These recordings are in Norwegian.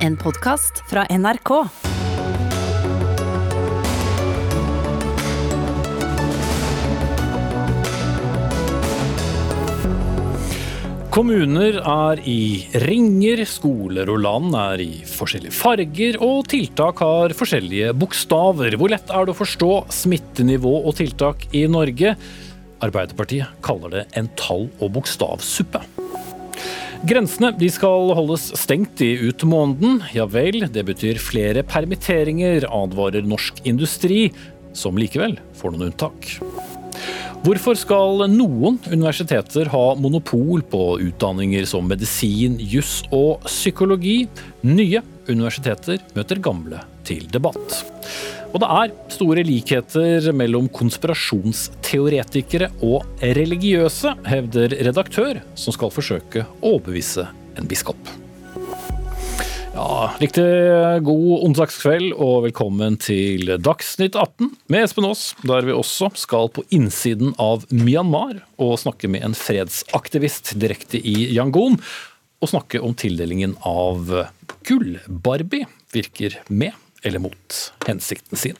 En podkast fra NRK. Kommuner er i ringer, skoler og land er i forskjellige farger, og tiltak har forskjellige bokstaver. Hvor lett er det å forstå smittenivå og tiltak i Norge? Arbeiderpartiet kaller det en tall- og bokstavsuppe. Grensene skal holdes stengt i ut måneden. Ja vel, det betyr flere permitteringer, advarer norsk industri, som likevel får noen unntak. Hvorfor skal noen universiteter ha monopol på utdanninger som medisin, juss og psykologi? Nye universiteter møter gamle til debatt. Og det er store likheter mellom konspirasjonsteoretikere og religiøse, hevder redaktør som skal forsøke å overbevise en biskop. Ja, Riktig god onsdagskveld og velkommen til Dagsnytt 18 med Espen Aas, der vi også skal på innsiden av Myanmar og snakke med en fredsaktivist direkte i Yangon. Og snakke om tildelingen av Gull-Barbie virker med eller mot hensikten sin.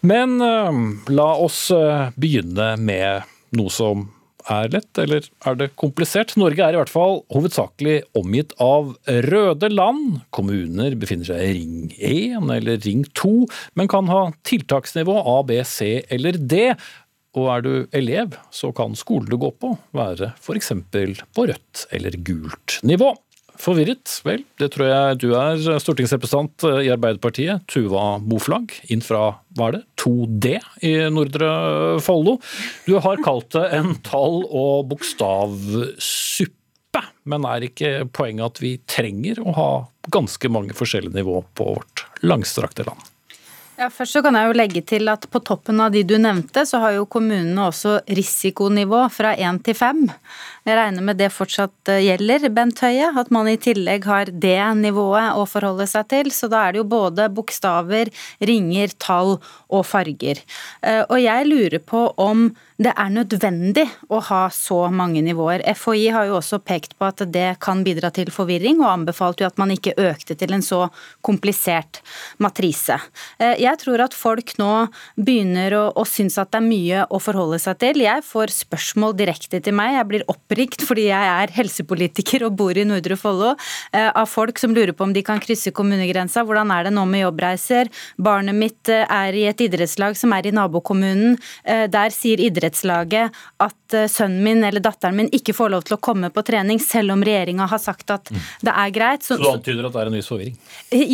Men uh, la oss uh, begynne med noe som er lett, eller er det komplisert? Norge er i hvert fall hovedsakelig omgitt av røde land. Kommuner befinner seg i ring 1 eller ring 2, men kan ha tiltaksnivå A, B, C eller D. Og er du elev, så kan skolen du går på være f.eks. på rødt eller gult nivå. Forvirret? Vel, det tror jeg du er, stortingsrepresentant i Arbeiderpartiet, Tuva Moflag, inn fra hva er det, 2D i Nordre Follo. Du har kalt det en tall- og bokstavsuppe, men er ikke poenget at vi trenger å ha ganske mange forskjellige nivå på vårt langstrakte land? Ja, først så kan jeg jo legge til at På toppen av de du nevnte, så har jo kommunene også risikonivå fra 1 til 5. Jeg regner med det fortsatt eh, gjelder, Bent Høie, at man i tillegg har det nivået å forholde seg til. Så da er det jo både bokstaver, ringer, tall og farger. Eh, og jeg lurer på om det er nødvendig å ha så mange nivåer. FHI har jo også pekt på at det kan bidra til forvirring, og anbefalte jo at man ikke økte til en så komplisert matrise. Eh, jeg tror at folk nå begynner å, å synes at det er mye å forholde seg til. Jeg får spørsmål direkte til meg, jeg blir opprikt fordi jeg er helsepolitiker og bor i Nordre Follo, eh, av folk som lurer på om de kan krysse kommunegrensa. Hvordan er det nå med jobbreiser? Barnet mitt eh, er i et idrettslag som er i nabokommunen. Der sier idrettslaget at eh, sønnen min eller datteren min ikke får lov til å komme på trening, selv om regjeringa har sagt at mm. det er greit. Så, så du antyder at det er en viss forvirring?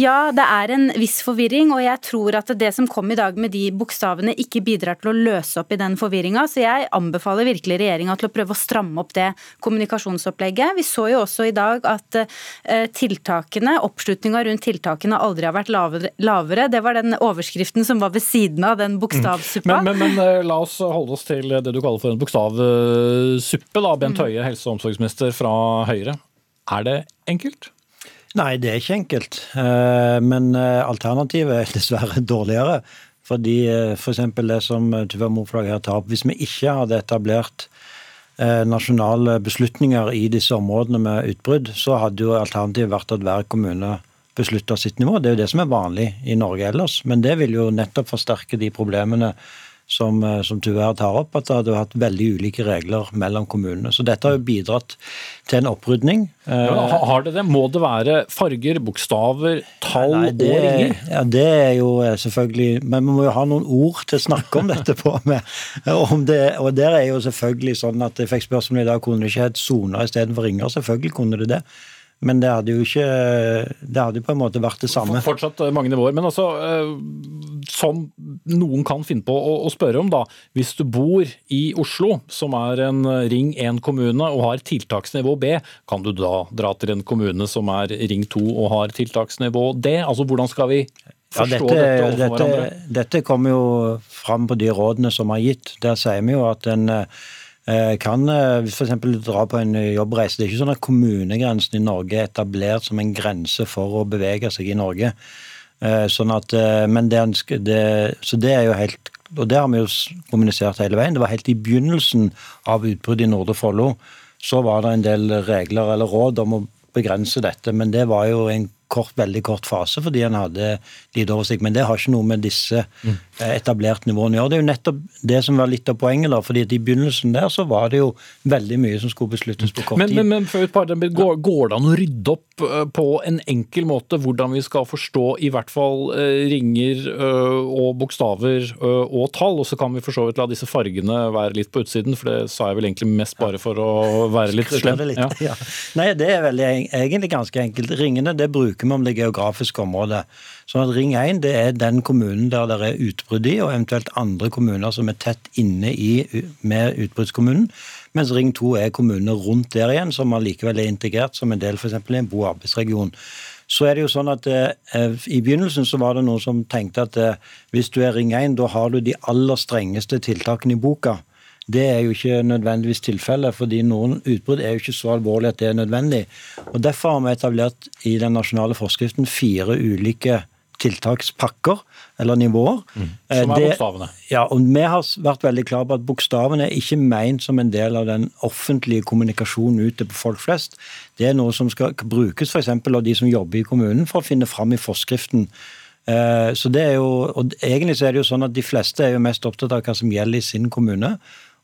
Ja, det er en viss forvirring, og jeg tror at det som kom i dag med de bokstavene, ikke bidrar til å løse opp i den forvirringa. Så jeg anbefaler virkelig regjeringa til å prøve å stramme opp det kommunikasjonsopplegget. Vi så jo også i dag at eh, tiltakene, oppslutninga rundt tiltakene aldri har vært lavere. Det var den overskriften som var ved siden av den bokstavsuppa. Men, men, men, eh, la oss holde oss til det du kaller for en bokstavsuppe, da, Bent mm. Høie, helse- og omsorgsminister fra Høyre. Er det enkelt? Nei, det er ikke enkelt. Eh, men alternativet er dessverre dårligere. Fordi f.eks. For det som Tuva Moflag her tar opp, hvis vi ikke hadde etablert nasjonale beslutninger i disse områdene med utbrudd, så hadde jo alternativet vært at hver kommune beslutter sitt nivå. Det er jo det som er vanlig i Norge ellers. Men det vil jo nettopp forsterke de problemene som, eh, som Tuve tar opp, at det hadde vært veldig ulike regler mellom kommunene. Så dette har jo bidratt til en opprydning. Ja, har det det? Må det være farger, bokstaver, tall Nei, det, og ringer? Ja, Det er jo eh, selvfølgelig Men vi må jo ha noen ord til å snakke om dette på. Med, om det, og der er jo selvfølgelig sånn at Jeg fikk spørsmål i dag kunne det ikke hett soner istedenfor ringer. Selvfølgelig kunne det det. Men det hadde jo ikke Det hadde på en måte vært det samme. Fortsatt eh, mange nivåer. Men altså, eh, som noen kan finne på å, spørre om, da. Hvis du bor i Oslo, som er en ring 1 kommune og har tiltaksnivå B, kan du da dra til en kommune som er ring 2 og har tiltaksnivå D? Altså hvordan skal vi forstå ja, dette, dette dette. Dette kommer jo fram på de rådene som er gitt. Der sier vi jo at en Eh, kan eh, f.eks. dra på en jobbreise. Det er ikke sånn at kommunegrensen i Norge er etablert som en grense for å bevege seg i Norge. Eh, sånn at, men det, det, så det er jo helt og det har vi jo kommunisert hele veien. Det var helt i begynnelsen av utbruddet i Nordre Follo. Så var det en del regler eller råd om å begrense dette, men det var jo en kort, veldig kort fase fordi en hadde lite oversikt. Men det har ikke noe med disse mm. Etablerte nivå. å gjøre. Det er jo nettopp det som var litt av poenget. da, fordi I begynnelsen der så var det jo veldig mye som skulle besluttes på kort men, tid. Men, men før par, går, går, det an å rydde opp på en enkel måte hvordan vi skal forstå i hvert fall ringer og bokstaver og tall? Og så kan vi for så vidt la disse fargene være litt på utsiden, for det sa jeg vel egentlig mest bare for å være litt slem. Ja. Ja. Nei, det er veldig, egentlig ganske enkelt. Ringene det bruker vi om det geografiske området. Sånn at Ring 1 det er den kommunen der det er utbrudd i, og eventuelt andre kommuner som er tett inne i med utbruddskommunen. Mens Ring 2 er kommunene rundt der igjen, som allikevel er integrert som en del f.eks. i en bo- og arbeidsregion. Så er det jo sånn at eh, I begynnelsen så var det noen som tenkte at eh, hvis du er Ring 1, da har du de aller strengeste tiltakene i boka. Det er jo ikke nødvendigvis tilfellet, fordi noen utbrudd er jo ikke så alvorlig at det er nødvendig. Og Derfor har vi etablert i den nasjonale forskriften fire ulike tiltakspakker, eller nivåer. Mm. Som er det, bokstavene. Ja, og Vi har vært veldig klare på at bokstavene er ikke ment som en del av den offentlige kommunikasjonen ute på folk flest. Det er noe som skal brukes f.eks. av de som jobber i kommunen, for å finne fram i forskriften. Eh, så det er jo, og Egentlig så er det jo sånn at de fleste er jo mest opptatt av hva som gjelder i sin kommune.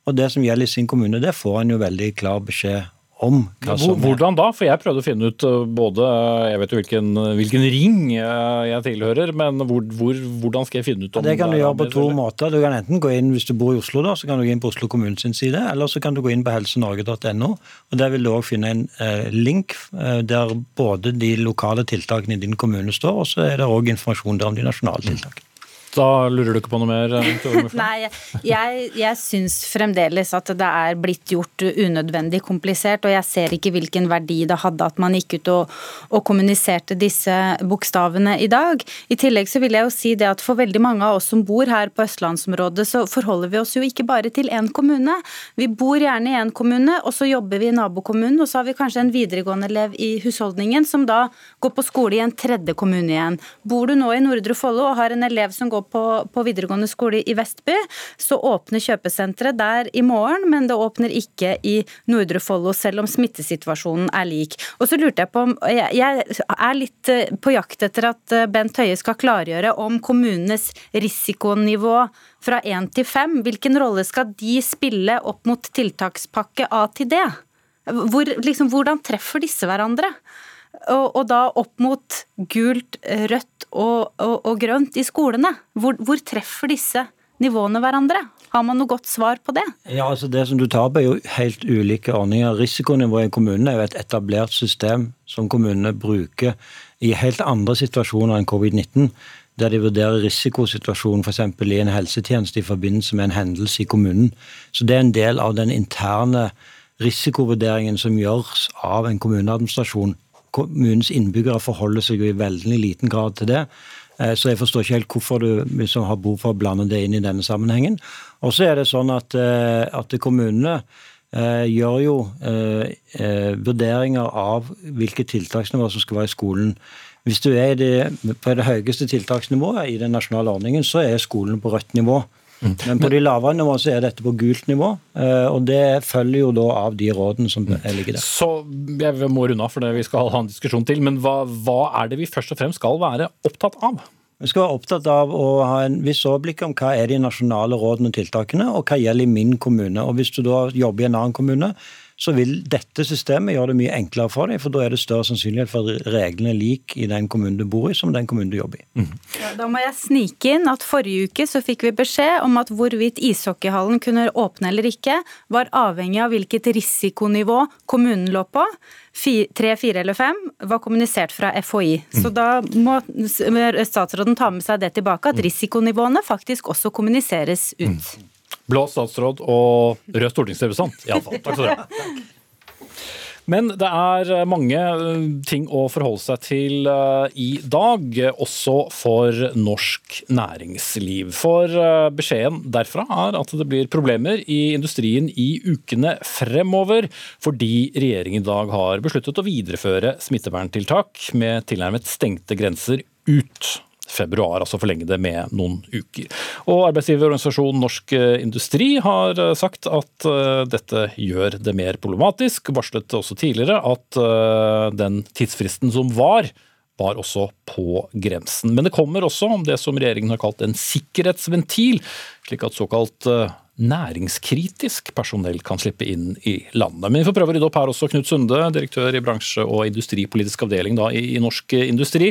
Og det som gjelder i sin kommune, det får en jo veldig klar beskjed om. hva som. Hvordan da? For jeg prøvde å finne ut uh, både Jeg vet jo hvilken, hvilken ring uh, jeg tilhører, men hvor, hvor, hvordan skal jeg finne ut om det kan du gjøre på to måter. Du kan enten gå inn hvis du bor i Oslo, da, så kan du gå inn på Oslo kommune sin side, eller så kan du gå inn på helsenorge.no. og Der vil du òg finne en link der både de lokale tiltakene i din kommune står, og så er det òg informasjon der om de nasjonale tiltakene. Da lurer du ikke på noe mer? Eh, Nei, jeg, jeg syns fremdeles at det er blitt gjort unødvendig komplisert, og jeg ser ikke hvilken verdi det hadde at man gikk ut og, og, kommuniserte disse bokstavene i dag. I tillegg så vil jeg jo si det at for veldig mange av oss som bor her på østlandsområdet, så forholder vi oss jo ikke bare til én kommune. Vi bor gjerne i én kommune, og så jobber vi i nabokommunen, og så har vi kanskje en videregående elev i husholdningen som da går på skole i en tredje kommune igjen. Bor du nå i Nordre Follo og har en elev som går går på, på videregående skole i Vestby, så åpner kjøpesenteret der i morgen, men det åpner ikke i Nordre Follo, selv om smittesituasjonen er lik. Og så lurte jeg på om Jeg er litt eh, på jakt etter at eh, Bent Høie skal klargjøre om kommunenes risikonivå fra 1 til 5. Hvilken rolle skal de spille opp mot tiltakspakke A til D? Hvor, liksom, hvordan treffer disse hverandre? Og, og, da opp mot gult, rødt og, og, og grønt i skolene. Hvor, hvor, treffer disse nivåene hverandre? Har man noe godt svar på det? Ja, altså Det som du tar opp er jo helt ulike ordninger. Risikonivået i kommunene er jo et etablert system som kommunene bruker i helt andre situasjoner enn covid-19. Der de vurderer risikosituasjonen f.eks. i en helsetjeneste i forbindelse med en hendelse i kommunen. Så det er en del av den interne risikovurderingen som gjøres av en kommuneadministrasjon kommunens innbyggere forholder seg jo i veldig liten grad til det. Eh, så jeg forstår ikke helt hvorfor du liksom har behov for å blande det inn i denne sammenhengen. Og så er det sånn at, eh, at kommunene eh, gjør jo vurderinger av hvilke tiltaksnivå som skal være i skolen. Hvis du er det, på det høyeste tiltaksnivået i den nasjonale ordningen, så er skolen på rødt nivå. Mm. Men på de lavere nivåene så er dette på gult nivå, eh, og det følger jo da av de rådene som mm. ligger der. Så jeg må runde av, for det vi skal ha en diskusjon til, men hva, hva er det vi først og fremst skal være opptatt av? Vi skal være opptatt av å ha en viss overblikk om hva er de nasjonale rådene og tiltakene, og hva gjelder i min kommune. Og Hvis du da jobber i en annen kommune, så vil dette systemet gjøre det mye enklere for deg, for da er det større sannsynlighet for at reglene er lik i den kommunen du bor i, som den kommunen du jobber i. Mm. Ja, da må jeg snike inn at forrige uke så fikk vi beskjed om at hvorvidt ishockeyhallen kunne åpne eller ikke, var avhengig av hvilket risikonivå kommunen lå på. Tre, fire eller fem var kommunisert fra FHI. Så mm. da må statsråden ta med seg det tilbake, at mm. risikonivåene faktisk også kommuniseres ut. Mm. Blå statsråd og rød stortingsrepresentant, iallfall. Takk skal du ha. Men det er mange eh, ting å forholde seg til eh, i dag, også for norsk næringsliv. For eh, beskjeden derfra er at det blir problemer i industrien i ukene fremover, fordi regjeringen i dag har besluttet å videreføre smitteverntiltak med tilnærmet stengte grenser ut februar, altså forlenge det med noen uker. Og Arbeidsgiverorganisasjonen Norsk Industri har eh, sagt at eh, dette gjør det mer problematisk. Varslet også tidligere at eh, den tidsfristen som var, var også på grensen. Men det kommer også om det som regjeringen har kalt en sikkerhetsventil, slik at såkalt næringskritisk personell kan slippe inn i landet. Men vi får prøve å rydde opp her også. Knut Sunde, direktør i bransje- og industripolitisk avdeling da, i, Norsk Industri.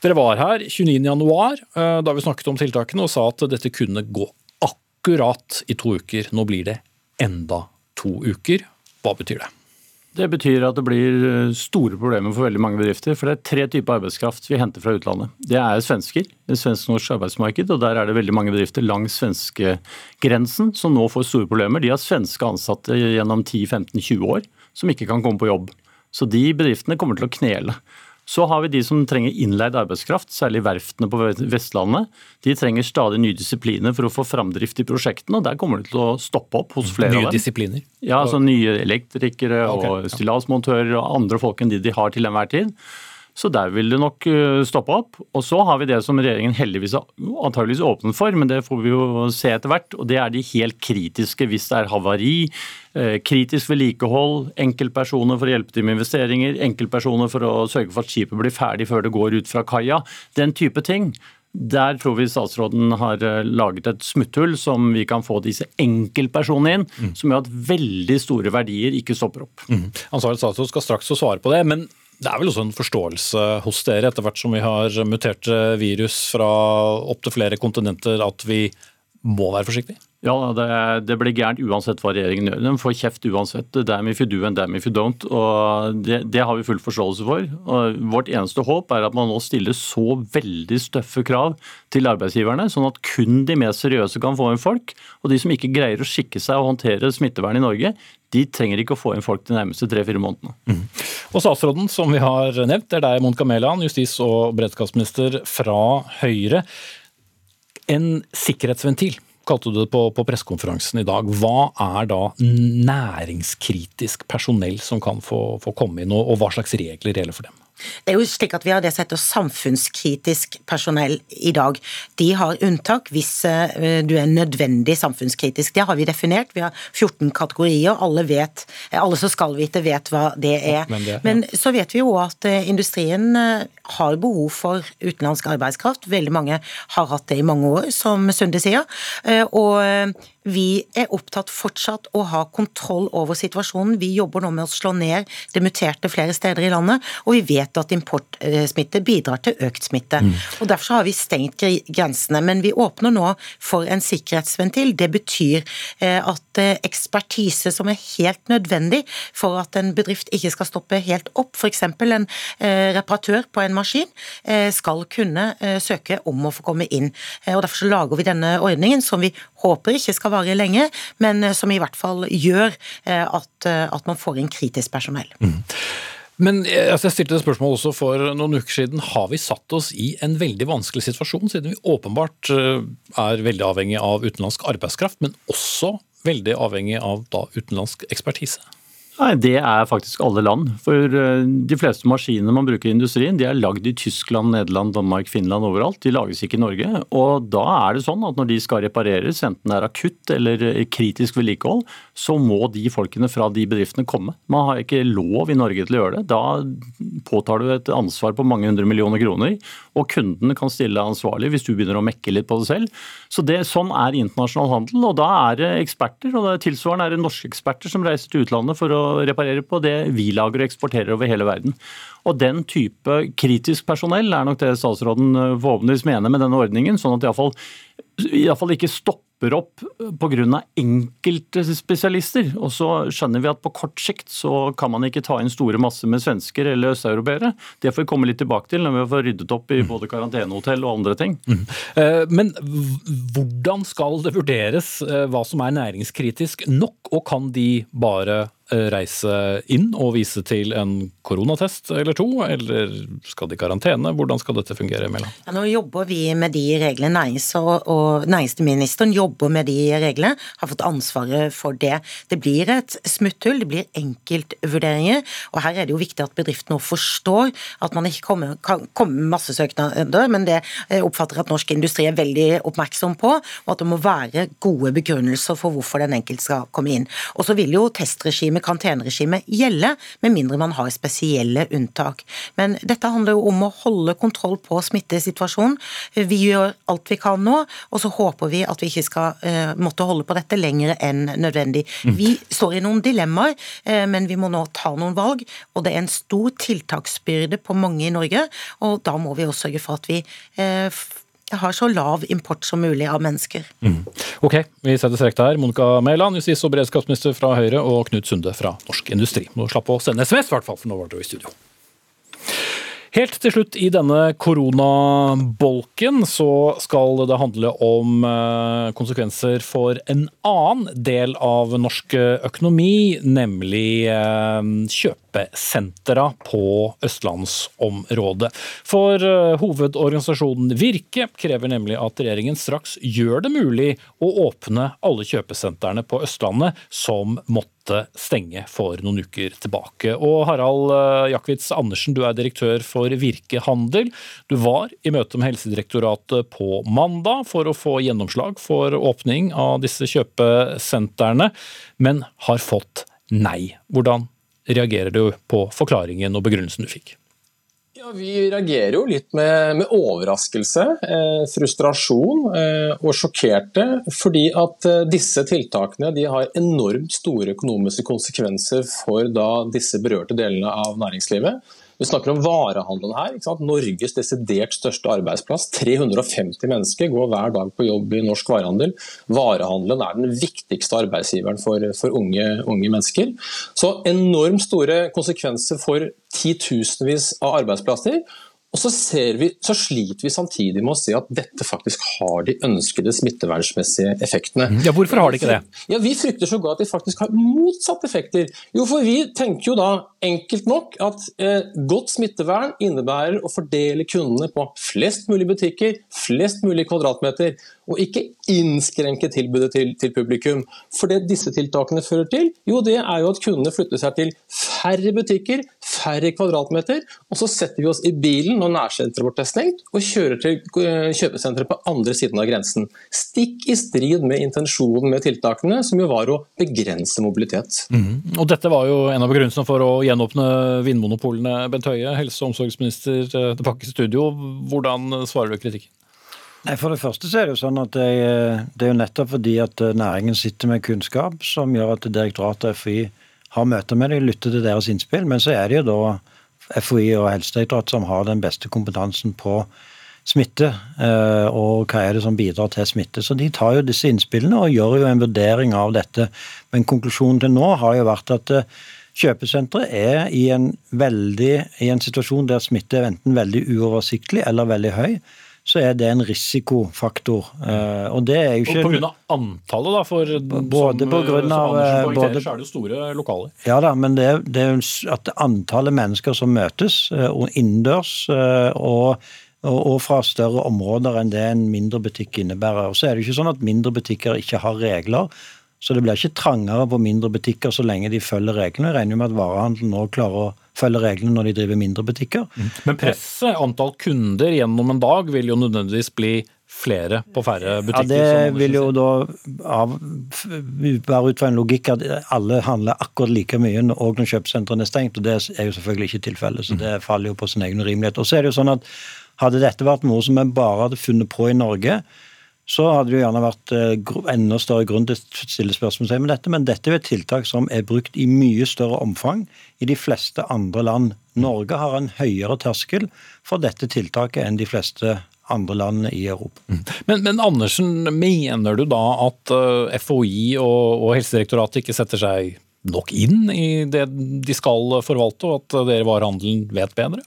Dere var her 29.1 eh, da vi snakket om tiltakene og sa at dette kunne gå akkurat i to uker. Nå blir det enda to uker. Hva betyr det? Det betyr at det blir eh, store problemer for veldig mange bedrifter. For det er tre typer arbeidskraft vi henter fra utlandet. Det er svensker, det svensk-norsk arbeidsmarked, og der er det veldig mange bedrifter langs svenskegrensen som nå får store problemer. De har svenske ansatte gjennom 10-15-20 år som ikke kan komme på jobb. Så de bedriftene kommer til å knele. Så har vi de som trenger innleid arbeidskraft, særlig verftene på Vestlandet. De trenger stadig nye disipliner for å få framdrift i prosjektene, og der kommer det til å stoppe opp hos flere nye av dem. Nye disipliner? Ja, altså nye elektrikere okay, og stillasmontører og andre folk enn de de har til enhver tid. Så der vil det nok eh, stoppe opp. Og så har vi det som regjeringen heldigvis antageligvis åpnet for, men det får vi jo se etter hvert. Og det er de helt kritiske hvis det er havari, eh, kritisk vedlikehold, enkeltpersoner for å hjelpe til med investeringer, enkeltpersoner for å sørge for at skipet blir ferdig før det går ut fra kaia. Den type ting. Der tror vi statsråden har eh, laget et smutthull som vi kan få disse enkeltpersonene inn, mm. som gjør at veldig store verdier ikke stopper opp. Mm. Ansvarlig statsråd skal straks få svare på det, men det er vel også en forståelse hos dere, etter hvert som vi har muterte virus fra opptil flere kontinenter, at vi må være forsiktige? Ja, det, det, blir gærent uansett hva regjeringen gjør. De får kjeft uansett. Damn if you do and damn if you don't. og det, det, har vi full forståelse for. Og vårt eneste håp er at man nå stiller så veldig støffe krav til arbeidsgiverne, sånn at kun de mer seriøse kan få inn folk. Og de som ikke greier å skikke seg og håndtere smittevern i Norge, de trenger ikke å få inn folk de nærmeste tre-fire månedene. Mm. Og Statsråden som vi har nevnt, det er deg, Monica Mæland, justis- og beredskapsminister fra Høyre. En sikkerhetsventil kalte du det på, på pressekonferansen i dag. Hva er da næringskritisk personell som kan få, få komme inn, og, og hva slags regler gjelder for dem? Det er jo slik at Vi har det som heter samfunnskritisk personell i dag. De har unntak hvis eh, du er nødvendig samfunnskritisk. Det har vi definert. Vi har 14 kategorier. Alle, vet, alle som skal vite, vet hva det er. Men, så vet vi jo at eh, industrien eh, har behov for utenlandsk arbeidskraft. Veldig mange har hatt det i mange år, som Sunde sier. Og vi er opptatt fortsatt å ha kontroll over situasjonen. Vi jobber nå med å slå ned det muterte flere steder i landet, og vi vet at importsmitte bidrar til økt smitte. Mm. Og Derfor har vi stengt grensene. Men vi åpner nå for en sikkerhetsventil. Det betyr eh, at eh, ekspertise som er helt nødvendig for at en bedrift ikke skal stoppe helt opp, f.eks. en eh, reparatør på en maskin, skal kunne søke om å få komme inn. Og Derfor så lager vi denne ordningen som vi håper ikke skal vare lenge, men eh, som i hvert fall gjør eh, at, eh, at man får inn kritisk personell. Mm. Men altså, Jeg stilte et spørsmål også for noen uker siden. Har vi satt oss i en veldig vanskelig situasjon, siden vi åpenbart er veldig avhengig av utenlandsk arbeidskraft, men også veldig avhengig av da, utenlandsk ekspertise? Nei, Det er faktisk alle land. For eh, De fleste maskinene man bruker i industrien, de er lagd i Tyskland, Nederland, Danmark, Finland overalt. De lages ikke i Norge. Og Da er det sånn at når de skal repareres, enten det er akutt eller kritisk vedlikehold, så må de folkene fra de bedriftene komme. Man har ikke lov i Norge til å gjøre det. Da påtar du et ansvar på mange hundre millioner kroner, og kundene kan stille deg ansvarlig hvis du begynner å mekke litt på det selv. Så det, Sånn er internasjonal handel, og da er det eksperter, og det er tilsvarende er det norske eksperter som reiser til utlandet for å reparere på det vi lager og eksporterer over hele verden. Og Den type kritisk personell er nok det statsråden eh, forhåpentligvis mener med denne ordningen, sånn at det iallfall ikke stopper opp pga. enkelte spesialister. Og så skjønner vi at på kort sikt så kan man ikke ta inn store masser med svensker eller østeuropeere. Det får vi komme litt tilbake til når vi får ryddet opp i mm. både karantenehotell og andre ting. Mm. Eh, men hvordan skal det vurderes eh, hva som er næringskritisk nok, og kan de bare reise inn og vise til en koronatest eller to, eller skal de i karantene? Hvordan skal dette fungere? Mellom? Ja, nå jobber vi med de reglene. Nærings- og, næringsministeren jobber med de reglene, har fått ansvaret for det. Det blir et smutthull, det blir enkeltvurderinger. Og her er det jo viktig at bedriftene forstår at man ikke kommer, kan komme med massesøknader, men det oppfatter at norsk industri er veldig oppmerksom på, og at det må være gode begrunnelser for hvorfor den enkelte skal komme inn. Og så vil jo testregimet karanteneregimet, karanteneregime gjelde, med mindre man har spesielle unntak. Men dette handler jo om å holde kontroll på smittesituasjonen. Vi gjør alt vi kan nå, og så håper vi at vi ikke skal uh, måtte holde på dette lenger enn nødvendig. Mm. Vi står i noen dilemmaer, uh, men vi må nå ta noen valg, og det er en stor tiltaksbyrde på mange i Norge, og da må vi også sørge for at vi uh, har så lav import som mulig av mennesker. Mm. Ok, vi setter strek der. Monica Mæland, justis- og beredskapsminister fra Høyre, og Knut Sunde fra Norsk Industri. Nå slapp å sende SMS, i hvert fall, for nå var dere i studio. Helt til slutt i denne koronabolken så skal det handle om eh, konsekvenser for en annen del av norsk økonomi, nemlig eh, kjøpesentra på østlandsområdet. For eh, hovedorganisasjonen Virke krever nemlig at regjeringen straks gjør det mulig å åpne alle kjøpesentrene på Østlandet som måtte stenge for noen uker tilbake. Og Harald Jakvitz Andersen, du er direktør for Virke Handel. Du var i møte med Helsedirektoratet på mandag for å få gjennomslag for åpning av disse kjøpesentrene, men har fått nei. Hvordan reagerer du på forklaringen og begrunnelsen du fikk? Ja, Vi reagerer jo litt med, med overraskelse, eh, frustrasjon eh, og sjokkerte. Fordi at eh, disse tiltakene har enormt store økonomiske konsekvenser for da, disse berørte delene av næringslivet. Vi snakker om varehandelen her. Norges desidert største arbeidsplass. 350 mennesker går hver dag på jobb i norsk varehandel. Varehandelen er den viktigste arbeidsgiveren for, for unge, unge, mennesker. Så enormt store konsekvenser for titusenvis av arbeidsplasser. Og så, vi, så, sliter vi samtidig med å se at dette faktisk har de ønskede smittevernmessige effektene. Ja, Hvorfor har de ikke det? Ja, Vi frykter så godt at de faktisk har motsatte effekter. Jo, for vi tenker jo da enkelt nok at eh, godt smittevern innebærer å fordele kundene på flest mulig butikker, flest mulig kvadratmeter, og ikke innskrenke tilbudet til, til publikum. For det disse tiltakene fører til, jo det er jo at kundene flytter seg til færre butikker, færre kvadratmeter, og så setter vi oss i bilen når nærsenteret vårt er stengt, og kjører til eh, kjøpesenteret på andre siden av grensen. Stikk i strid med intensjonen med tiltakene, som jo var å begrense mobilitet. Mm. Og Dette var jo en av begrunnelsene for å gjenåpne vinmonopolene. Bent Høie, helse- og omsorgsminister eh, tilbake i studio. Hvordan svarer du kritikken? Nei, For det første så er det jo sånn at det, det er jo nettopp fordi at eh, næringen sitter med kunnskap som gjør at direktoratet og FHI har møter med dem, lytter til deres innspill. Men så er det jo da FHI og Helsedirektoratet som har den beste kompetansen på smitte, eh, og hva er det som bidrar til smitte. Så de tar jo disse innspillene og gjør jo en vurdering av dette. Men konklusjonen til nå har jo vært at Kjøpesentre er i en, veldig, i en situasjon der smitte er enten veldig uoversiktlig eller veldig høy så er det en risikofaktor. Eh, og det er jo ikke Og Pga. antallet, da? For både som, på grunn av, som både, så er det jo store lokaler. Ja da, men det det er at antallet mennesker som møtes og innendørs eh, og og fra større områder enn det en mindre butikk innebærer. Og så er det jo ikke sånn at mindre butikker ikke har regler. Så det blir ikke trangere på mindre butikker så lenge de følger reglene. Jeg regner med at varehandelen nå klarer å følge reglene når de driver mindre butikker. Mm. Men presset, antall kunder gjennom en dag, vil jo nødvendigvis bli flere på færre butikker? Ja, Det vil jo da av, være ut fra en logikk at alle handler akkurat like mye òg når kjøpesentrene er stengt, og det er jo selvfølgelig ikke tilfellet. Så det faller jo på sin egen urimelighet. Og så er det jo sånn at hadde dette vært noe som vi bare hadde funnet på i Norge, så hadde det jo gjerne vært eh, enda større grunn til å stille spørsmål med dette. Men dette er et tiltak som er brukt i mye større omfang i de fleste andre land. Norge har en høyere terskel for dette tiltaket enn de fleste andre landene i Europa. Mm. Men, men, Andersen, mener du da at eh, FHI og, og Helsedirektoratet ikke setter seg nok inn i det de skal forvalte, og at dere varehandelen vet bedre?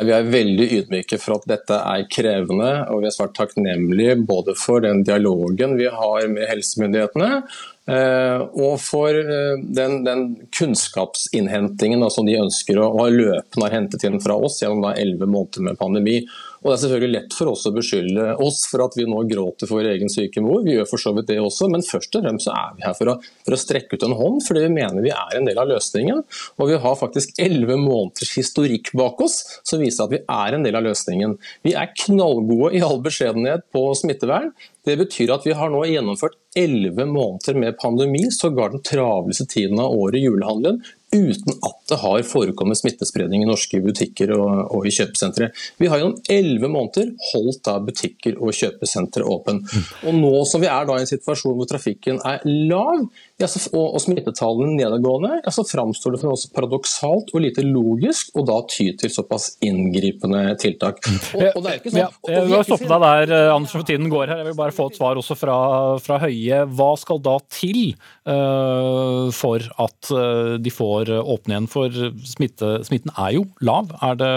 Vi er veldig ydmyke for at dette er krevende, og vi er svært takknemlige både for den dialogen vi har med helsemyndighetene, eh, og for eh, den, den kunnskapsinnhentingen som de ønsker å ha løpende hentet inn fra oss gjennom elleve måneder med pandemi. Og Det er selvfølgelig lett for oss å beskylde oss for at vi nå gråter for vår egen syke mor. Vi gjør for så vidt det også, men først og fremst så er vi her for å, for å strekke ut en hånd, fordi vi mener vi er en del av løsningen. Og vi har faktisk elleve måneders historikk bak oss som viser at vi er en del av løsningen. Vi er knallgode i all beskjedenhet på smittevern. Det betyr at vi har nå gjennomført elleve måneder med pandemi, sågar den travleste tiden av året, julehandelen, uten at det har forekommet smittespredning i norske butikker og, og i kjøpesentre. Vi har gjennom elleve måneder holdt da butikker og kjøpesentre åpne. Og nå som vi er da i en situasjon hvor trafikken er lav ja, så, og, og smittetallene nedadgående, så framstår det for oss paradoksalt og lite logisk og da ty til såpass inngripende tiltak. Og, og det er ikke sånn, ja, jeg vil stoppe deg der, Anders, for tiden går her. Jeg vil bare få et svar også fra, fra Høie. Hva skal da til uh, for at uh, de får eh, åpne igjen, for smitte, smitten er jo lav. Er det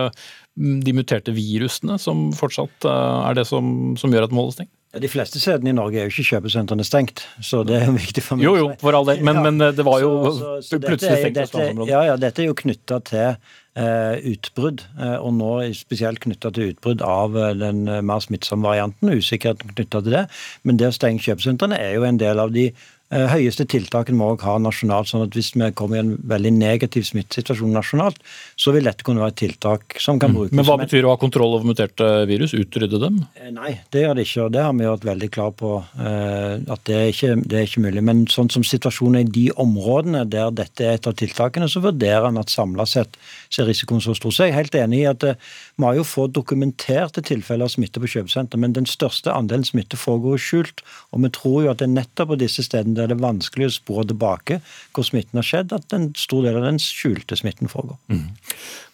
de muterte virusene som fortsatt eh, er det som, som gjør at målet stengt? De fleste stedene i Norge er jo ikke kjøpesentrene stengt, så det er viktig for meg. Jo, jo, for all del, men, men, eh, det var jo så, så, så plutselig stengt på. Ja, ja, dette er jo knytta til eh, utbrudd, eh, og nå spesielt knytta til utbrudd av den mer smittsomme varianten. Usikkerheten knytta til det. Men det å stenge kjøpesentrene er jo en del av de høyeste tiltakene må også ha nasjonalt. sånn at Hvis vi kommer i en veldig negativ smittesituasjon nasjonalt, så vil dette kunne være et tiltak som kan mm. brukes. Men hva betyr å ha kontroll over muterte virus? Utrydde dem? Eh, nei, det gjør det ikke. og Det har vi vært veldig klar på eh, at det er, ikke, det er ikke mulig. Men sånn som situasjonen er i de områdene der dette er et av tiltakene, så vurderer en at samla sett ser risikoen så stor. Så jeg er helt enig i at vi har jo fått dokumenterte tilfeller av smitte på kjøpesenter, men den største andelen smitte foregår skjult. Og vi tror jo at det er nettopp på disse stedene der det er vanskelig å spore tilbake hvor smitten har skjedd, at en stor del av den skjulte smitten foregår. Mm.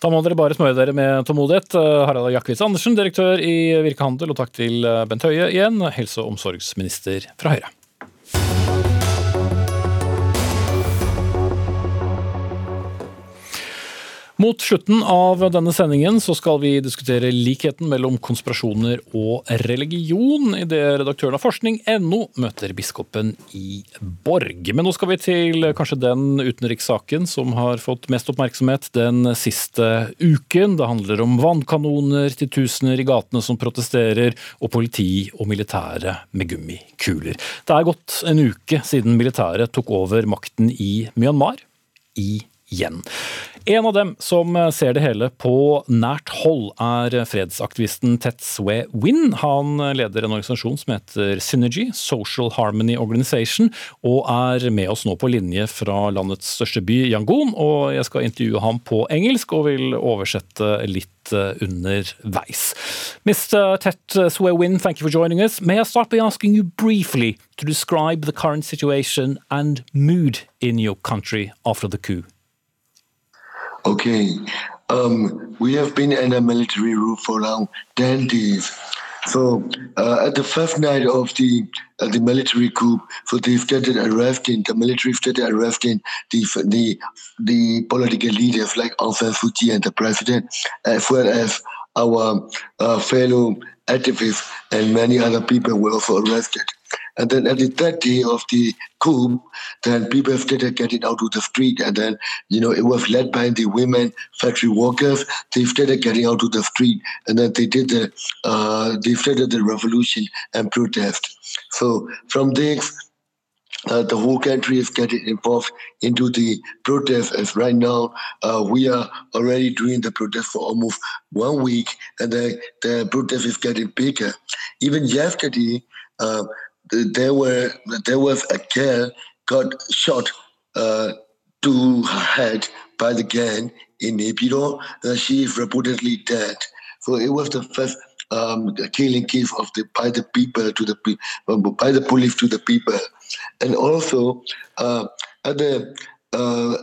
Da må dere bare smøre dere med tålmodighet. Eh, Harald Jakvitz Andersen, direktør i Virkehandel, og takk til eh, Bent Høie igjen, helse- og omsorgsminister fra Høyre. Mot slutten av denne sendingen så skal vi diskutere likheten mellom konspirasjoner og religion, idet redaktøren av forskning.no møter biskopen i Borg. Men nå skal vi til kanskje den utenrikssaken som har fått mest oppmerksomhet den siste uken. Det handler om vannkanoner, titusener i gatene som protesterer, og politi og militære med gummikuler. Det er gått en uke siden militæret tok over makten i Myanmar. Igjen. En av dem som ser det hele på nært hold, er fredsaktivisten Tetzwe Win. Han leder en organisasjon som heter Synergy, Social Harmony Organization, og er med oss nå på linje fra landets største by, Yangon. Og jeg skal intervjue ham på engelsk, og vil oversette litt underveis. Mr. Tet Swewin, thank you for joining us. May I start by asking you briefly to describe the current situation and mood in your country after the coup? Okay, um, we have been in a military rule for 10 days. So uh, at the first night of the uh, the military coup, so they started arresting the military started arresting the the the political leaders like Aung San Suu Kyi and the president, as well as our uh, fellow activists and many other people were also arrested. And then at the third day of the coup, then people started getting out to the street. And then, you know, it was led by the women factory workers. They started getting out to the street. And then they did the, uh, they started the revolution and protest. So from this, uh, the whole country is getting involved into the protest. As right now, uh, we are already doing the protest for almost one week, and the, the protest is getting bigger. Even yesterday, uh, there were there was a girl got shot uh, to her head by the gang in Nepal. Uh, she is reportedly dead. So it was the first um, killing case of the by the people to the by the police to the people, and also uh, at the uh,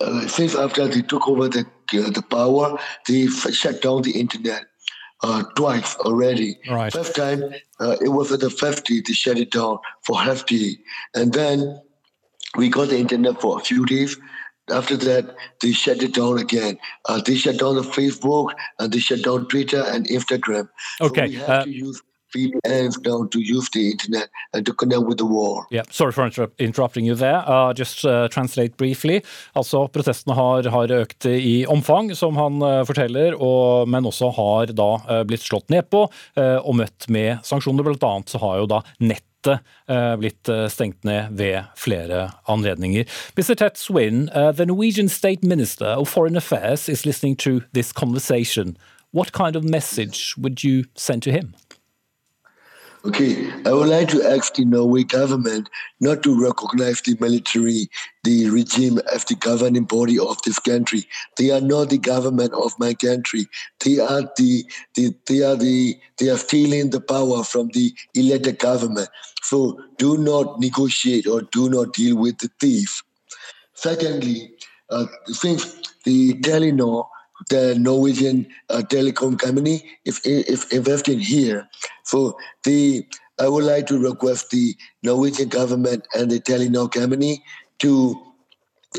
uh, since after they took over the uh, the power, they shut down the internet uh, twice already. Right. First time uh, it was at the 50, they shut it down for hefty. And then we got the internet for a few days. After that, they shut it down again. Uh, they shut down the Facebook and they shut down Twitter and Instagram. Okay. So uh, use... VPNs now to use the internet and to connect with the war. Yeah, sorry for interrupting you there. Uh, just uh, translate briefly. Altså, Protestene har, har, økt i omfang, som han uh, forteller, og, men også har da uh, blitt slått ned på uh, og møtt med sanksjoner. Blant annet så har jo da nettet blitt stengt ned ved flere anledninger. Mr. Tet Swin, the Norwegian State Minister of Foreign Affairs is listening to this conversation. What kind of message would you send to him? Okay, I would like to ask the Norway government not to recognize the military, the regime as the governing body of this country. They are not the government of my country. They are the, the they are the they are stealing the power from the elected government. So do not negotiate or do not deal with the thief. Secondly, uh, since the Telenor the Norwegian uh, telecom company if if investing here. So the I would like to request the Norwegian government and the Telenor company to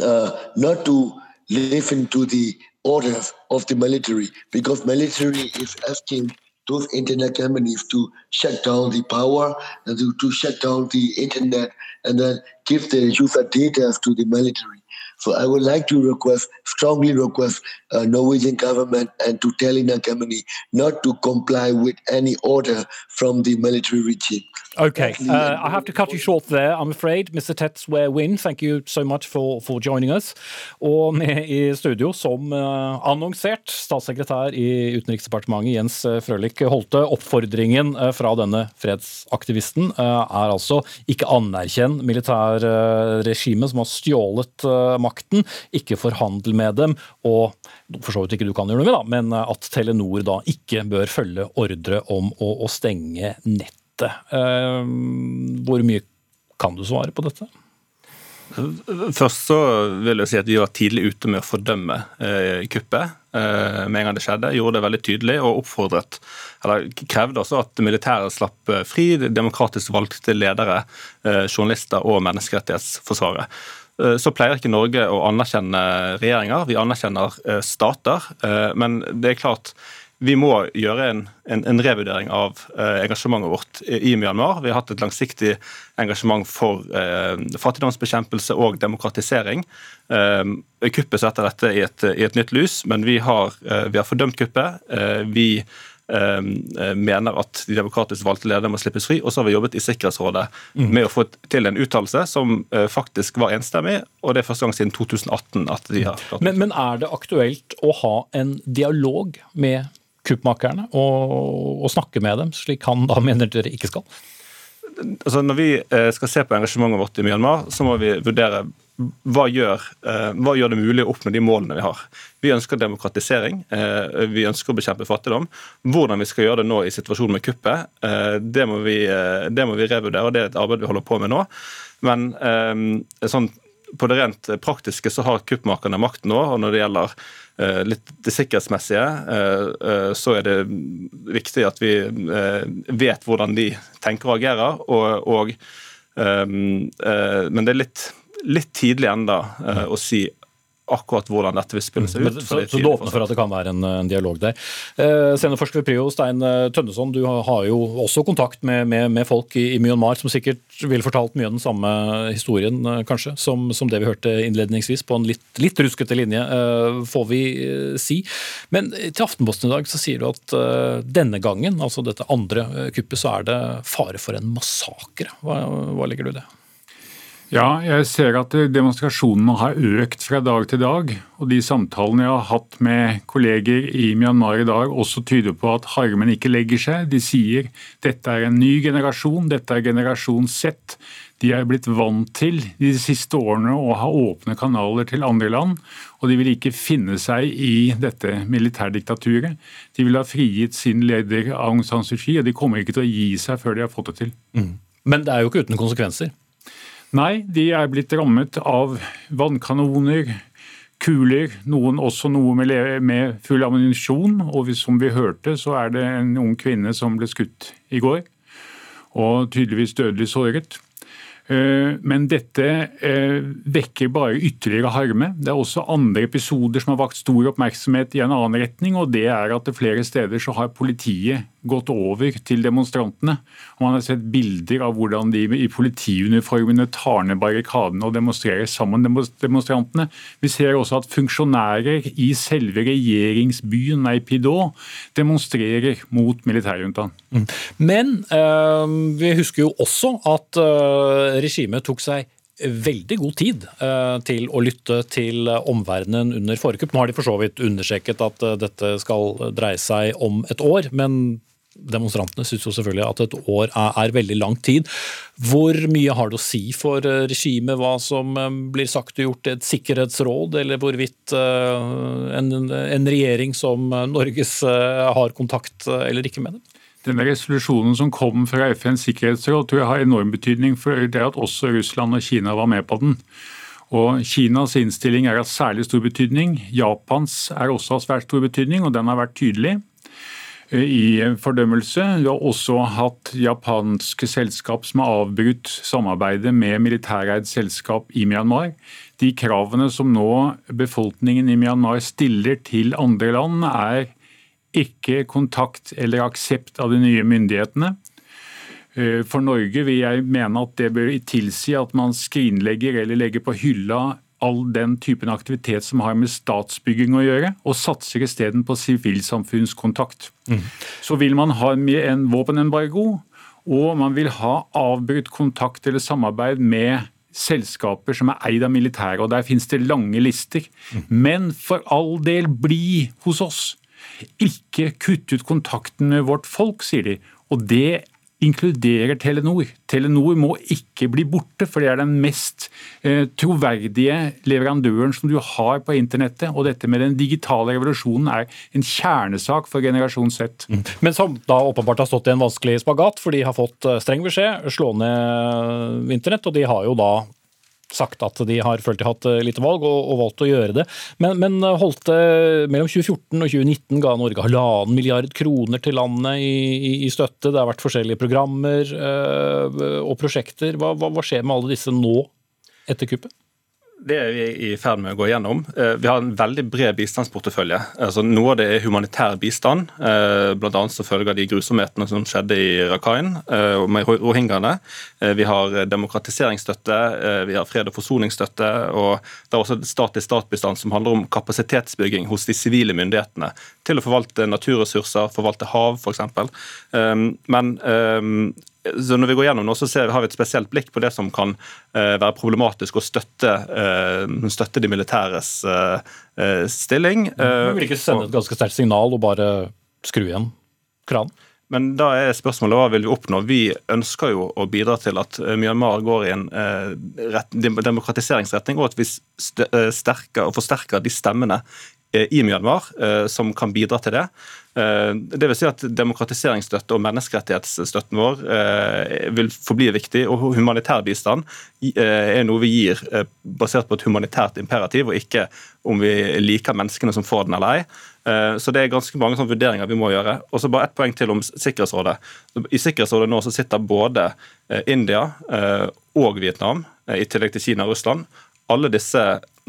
uh, not to listen to the orders of the military because military is asking those internet companies to shut down the power and to, to shut down the internet and then give the user data to the military. So I would like to request, strongly request uh, Norwegian government and to Telenor company not to comply with any order from the military regime. Okay, uh, I have to cut you short there, I'm afraid. Mr. Tetzware Win, thank you so much for, for joining us. Og med i studio, som uh, annonsert, statssekretær i Utenriksdepartementet Jens uh, Frølich Holte. Oppfordringen uh, fra denne fredsaktivisten er altså ikke anerkjenn militærregimet som har stjålet makten, ikke forhandle med dem, og for så vidt ikke du kan gjøre noe med, da, men at Telenor da ikke bør følge ordre om å, å stenge nettet. Eh, hvor mye kan du svare på dette? Først så vil jeg si at vi var tidlig ute med å fordømme eh, kuppet eh, med en gang det skjedde. Gjorde det veldig tydelig og oppfordret, eller krevde også at militæret slapp eh, fri demokratisk valgte ledere, eh, journalister og menneskerettighetsforsvarere. Eh, så pleier ikke Norge å anerkjenne regjeringer, vi anerkjenner stater. Men det er klart vi må gjøre en, en, en revurdering av eh, engasjementet vårt i, Myanmar. Vi har hatt et langsiktig engasjement for eh, fattigdomsbekjempelse og demokratisering. Eh, kuppet setter dette i et, i et, nytt lys, men vi har, eh, vi har fordømt kuppet. Eh, vi eh, mener at de demokratisk valgte lederne må slippes fri. Og så har vi jobbet i Sikkerhetsrådet mm. med å få til en uttalelse som faktisk var enstemmig, og det er første gang siden 2018 at de har men, men er det aktuelt å ha en dialog med kuppmakerne og, og snakke med dem, slik han da mener dere ikke skal? Altså, når vi eh, skal se på engasjementet vårt i Myanmar, så må vi vurdere hva gjør, eh, hva gjør, det mulig å oppnå de målene vi har. Vi ønsker demokratisering, eh, vi ønsker å bekjempe fattigdom. Hvordan vi skal gjøre det nå i situasjonen med kuppet, det må vi, det må vi revurdere, og det er et arbeid vi holder på med nå. Men sånn, på det rent praktiske så har kuppmakerne makt nå, og når det gjelder Eh, litt det sikkerhetsmessige, eh, eh, så er det viktig at vi vet hvordan de tenker og agerer. Og, og, men det er litt, litt tidlig enda å si akkurat hvordan dette vil spille seg ut. Mm. Så, så, du åpner for at det kan være en, en dialog der. Eh, Seniorforsker ved Prio, Stein eh, Tønneson, du har jo også kontakt med, med, med, folk i, i Myanmar som sikkert ville fortalt mye av den samme historien eh, kanskje, som, som, det vi hørte innledningsvis, på en litt, litt ruskete linje, eh, får vi eh, si. Men til Aftenposten i dag så sier du at eh, denne gangen, altså dette andre kuppet, så er det fare for en massakre. Hva, hva legger du i det? Ja, jeg ser at demonstrasjonene har økt fra dag til dag. Og de samtalene jeg har hatt med kolleger i Myanmar i dag også tyder på at harmen ikke legger seg. De sier dette er en ny generasjon, dette er generasjon Z. De er blitt vant til de siste årene å ha åpne kanaler til andre land, og de vil ikke finne seg i dette militærdiktaturet. De vil ha frigitt sin leder Aung San Suu Kyi, og de kommer ikke til å gi seg før de har fått det til. Mm. Men det er jo ikke uten konsekvenser? Nei, de er blitt rammet av vannkanoner, kuler, noen også noe med, med full ammunisjon. Og som vi hørte, så er det en ung kvinne som ble skutt i går. Og tydeligvis dødelig såret. Eh, men dette eh, vekker bare ytterligere harme. Det er også andre episoder som har vakt stor oppmerksomhet i en annen retning. og det er at Flere steder så har politiet gått over til demonstrantene. Og man har sett bilder av hvordan de i politiuniformene tar ned barrikadene og demonstrerer sammen demonstrantene. Vi ser også at funksjonærer i selve regjeringsbyen Naypyidaw demonstrerer mot militærjuntaen. Mm. Men øh, vi husker jo også at øh, regimet tok seg veldig god tid uh, til å lytte til omverdenen under forrige. Nå har de for så vidt understreket at dette skal dreie seg om et år, men Demonstrantene syns jo selvfølgelig at et år er, er, veldig lang tid. Hvor mye har det å si for eh, regimet hva som eh, blir sagt og gjort i et sikkerhetsråd, eller hvorvidt uh, en, en, regjering som Norges har kontakt eller ikke med dem? Denne resolusjonen som kom fra FNs sikkerhetsråd tror jeg har enorm betydning for det at også Russland og Kina var med på den. Og Kinas innstilling er av særlig stor betydning. Japans er også av svært stor betydning, og den har vært tydelig i fordømmelse. Du har også hatt japanske selskap som har avbrutt samarbeidet med militæreid selskap i Myanmar. De kravene som nå befolkningen i Myanmar stiller til andre land, er ikke kontakt eller aksept av de nye myndighetene. Eh, for Norge vil jeg mene at det bør tilsi at man skrinlegger eller legger på hylla all den typen aktivitet som har med statsbygging å gjøre, og satser isteden på sivilsamfunnskontakt. Mm. Så vil man ha en våpenembargo, og man vil ha avbrutt kontakt eller samarbeid med selskaper som er eid av militæret, og der finnes det lange lister. Mm. Men for all del, bli hos oss. Ikke kutt ut kontakten med vårt folk, sier de. Og det inkluderer Telenor. Telenor må ikke bli borte, for det er den mest eh, troverdige leverandøren som du har på internettet. Og dette med den digitale revolusjonen er en kjernesak for generasjon Z. Mm. Men som da åpenbart har stått i en vanskelig spagat, for de har fått eh, streng beskjed, slå ned internett, og de har jo da sagt at de har følt de har hatt eh, lite valg, og, og, valgt å gjøre det. Men, men eh, det mellom 2014 og 2019 ga Norge halvannen milliard kroner til landet i, i, i, støtte. Det har vært forskjellige programmer øh, og prosjekter. Hva, hva, hva skjer med alle disse nå, etter kuppet? Det er vi i ferd med å gå gjennom. Eh, vi har en veldig bred bistandsportefølje. Altså, noe av det er humanitær bistand, eh, bl.a. som følge av de grusomhetene som skjedde i Rakhine eh, med rohingyaene. Vi har demokratiseringsstøtte, vi har fred- og forsoningsstøtte, og det er også stat-til-stat-bistand som handler om kapasitetsbygging hos de sivile myndighetene til å forvalte naturressurser, forvalte hav f.eks. Men så når vi går gjennom nå, så ser, har vi et spesielt blikk på det som kan uh, være problematisk å støtte, uh, støtte de militæres uh, stilling. Uh, vil ikke sende et ganske sterkt signal og bare skru igjen kranen? Men da er spørsmålet hva vil vi oppnå? Vi ønsker jo å bidra til at Myanmar går i en rett, demokratiseringsretning, og at vi sterker og forsterker de stemmene i Myanmar som kan bidra til det. Eh, det vil si at Demokratiseringsstøtte og menneskerettighetsstøtten vår eh, vil forbli viktig. og Humanitær bistand eh, er noe vi gir basert på et humanitært imperativ, og ikke om vi liker menneskene som får den eller ei. Så Det er ganske mange sånne vurderinger vi må gjøre. Og så bare ett poeng til om Sikkerhetsrådet. I Sikkerhetsrådet nå så sitter både India og Vietnam, i tillegg til Kina og Russland. Alle disse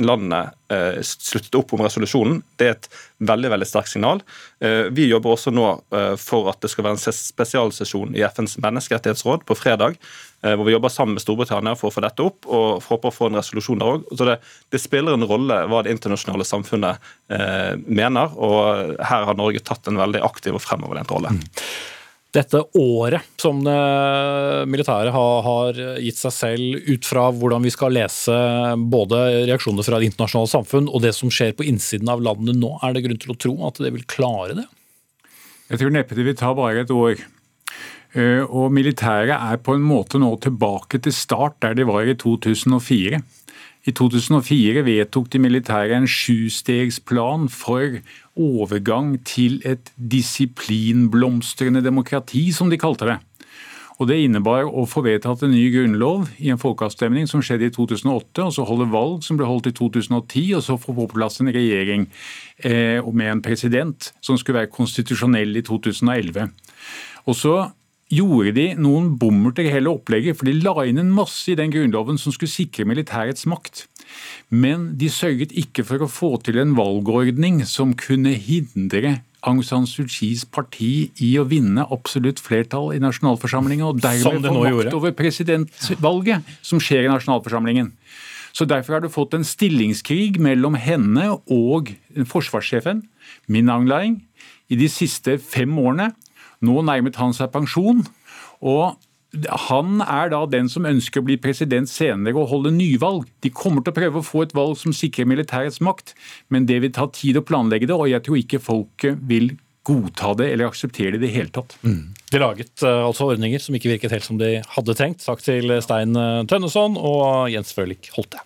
landene eh, sluttet opp om resolusjonen. Det er et veldig veldig sterkt signal. Eh, vi jobber også nå eh, for at det skal være en spesialsesjon i FNs menneskerettighetsråd på fredag. Hvor vi jobber sammen med Storbritannia for å få dette opp, og håper å få en resolusjon der òg. Det, det, spiller en rolle hva det internasjonale samfunnet mener, og her har Norge tatt en veldig aktiv og fremoverlent rolle. Mm dette året som det militære har, gitt seg selv ut fra hvordan vi skal lese både reaksjoner fra det internasjonale samfunn og det som skjer på innsiden av landet nå, er det grunn til å tro at det vil klare det? Jeg tror neppe det vil ta bare et år. Eh, og militæret er på en måte nå tilbake til start der de var i 2004. I 2004 vedtok de militære en sjustegsplan for overgang til et disiplinblomstrende demokrati, som de kalte det. Og Det innebar å få vedtatt en ny grunnlov i en folkeavstemning som skjedde i 2008, og så holde valg som ble holdt i 2010, og så få på plass en regjering eh, med en president som skulle være konstitusjonell i 2011. Og så gjorde de noen bommerter i hele opplegget, for de la inn en masse i den grunnloven som skulle sikre militærets makt. Men de sørget ikke for å få til en valgordning som kunne hindre Aung San Suu Kyis parti i å vinne absolutt flertall i nasjonalforsamlingen, og dermed få makt over presidentvalget som skjer i nasjonalforsamlingen. Så Derfor har du fått en stillingskrig mellom henne og forsvarssjefen, Min Aung Laing, i de siste fem årene. Nå nærmet han seg pensjon. og han er da den som ønsker å bli president senere og holde nyvalg. De kommer til å prøve å få et valg som sikrer militærets makt, men det vil ta tid å planlegge det, og jeg tror ikke folket vil godta det eller akseptere det i det hele tatt. Mm. De laget uh, altså ordninger som ikke virket helt som de hadde tenkt. Takk til Stein eh, Tønneson og Jens Følik Holte.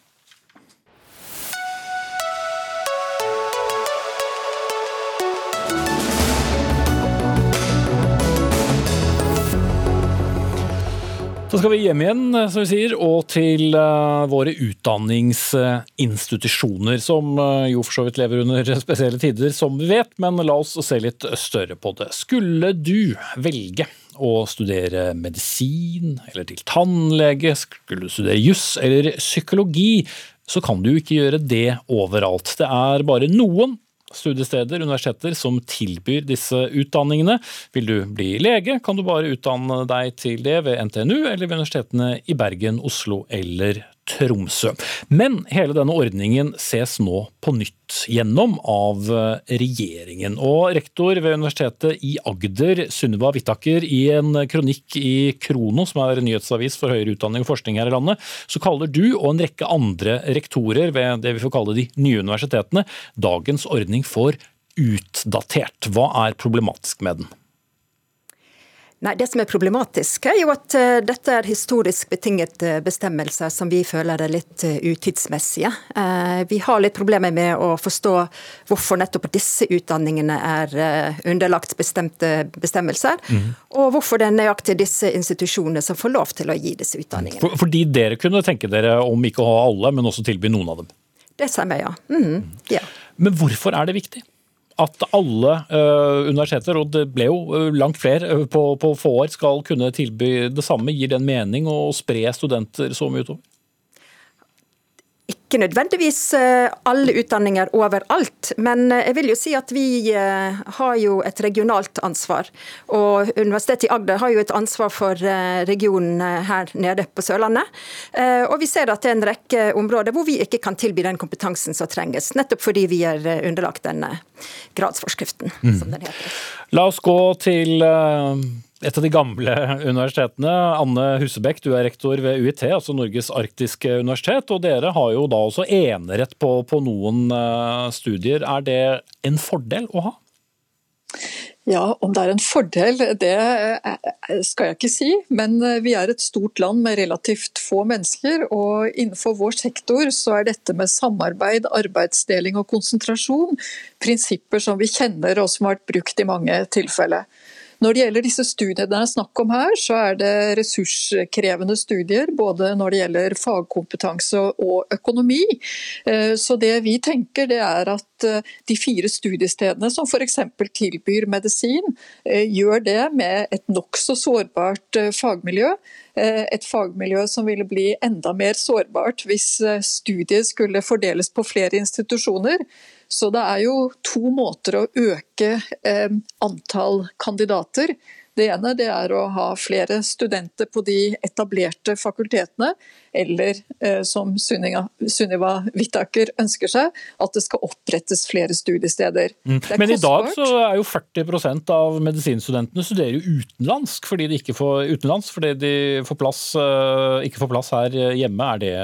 Så skal vi hjem igjen, eh, som vi sier, og til uh, våre utdanningsinstitusjoner, som uh, jo for så vidt lever under spesielle tider, som vi vet, men la oss se litt større på det. Skulle du velge å studere medisin eller til tannlege, skulle du studere juss eller psykologi, så kan du ikke gjøre det overalt. Det er bare noen studiesteder, universiteter, som tilbyr disse utdanningene. Vil du bli lege, kan du bare utdanne deg til det ved NTNU eller ved universitetene i Bergen, Oslo eller Tromsø. Men hele denne ordningen ses nå på nytt gjennom av eh, regjeringen. Og rektor ved Universitetet i Agder, Sunniva Whittaker, i en kronikk i Krono, som er nyhetsavis for høyere utdanning og forskning her i landet, så kaller du og en rekke andre rektorer ved det vi får kalle de nye universitetene, dagens ordning for utdatert. Hva er problematisk med den? Nei, Det som er problematisk, er jo at uh, dette er historisk betinget uh, bestemmelser som vi føler er litt uh, utidsmessige. vi har litt problemer med å forstå hvorfor nettopp disse utdanningene er underlagt bestemte bestemmelser, mm. og hvorfor det er nøyaktig disse institusjonene som får lov til å gi disse utdanningene. For, fordi dere kunne tenke dere om ikke å ha alle, men også tilby noen av dem? Det stemmer, ja. Mm, ja. Men hvorfor er det viktig? At alle uh, universiteter, og det ble jo uh, langt flere uh, på, på, få år, skal kunne tilby det samme? Gir det en mening å spre studenter så mye utover? Ikke nødvendigvis eh, alle utdanninger overalt, men eh, jeg vil jo si at vi eh, har jo et regionalt ansvar. Og Universitetet i Agder har jo et ansvar for regionen her nede på Sørlandet. Og vi ser at det er en rekke områder hvor vi ikke kan tilby den kompetansen som trenges, nettopp fordi vi er underlagt denne gradsforskriften, mm. som den heter. La oss gå til et av de gamle universitetene. Anne Husebekk, du er rektor ved UiT, altså Norges arktiske universitet. Og dere har jo da også enerett på, på noen uh, studier. Er det en fordel å ha? Ja, om det er en fordel, det eh, skal jeg ikke si. Men eh, vi er et stort land med relativt få mennesker. Og innenfor vår sektor så er dette med samarbeid, arbeidsdeling og konsentrasjon prinsipper som vi kjenner og som har vært brukt i mange tilfeller. Når det gjelder disse studiene det er snakk om her, så er det ressurskrevende studier. Både når det gjelder fagkompetanse og økonomi. Eh, så det vi tenker det er at eh, de fire studiestedene som f.eks. tilbyr medisin, eh, gjør det med et nokså sårbart fagmiljø. Et fagmiljø som ville bli enda mer sårbart hvis studiet skulle fordeles på flere institusjoner. Så det er jo to måter å øke eh, antall kandidater. Det ene det er å ha flere studenter på de etablerte fakultetene, eller eh, som Sunniva Whittaker ønsker seg, at det skal opprettes flere studiesteder. Mm. Men i dag så er jo 40% av medisinstudentene studerer jo utenlandsk fordi de ikke får, utenlands, fordi de får plass, eh, ikke får plass her hjemme. Er det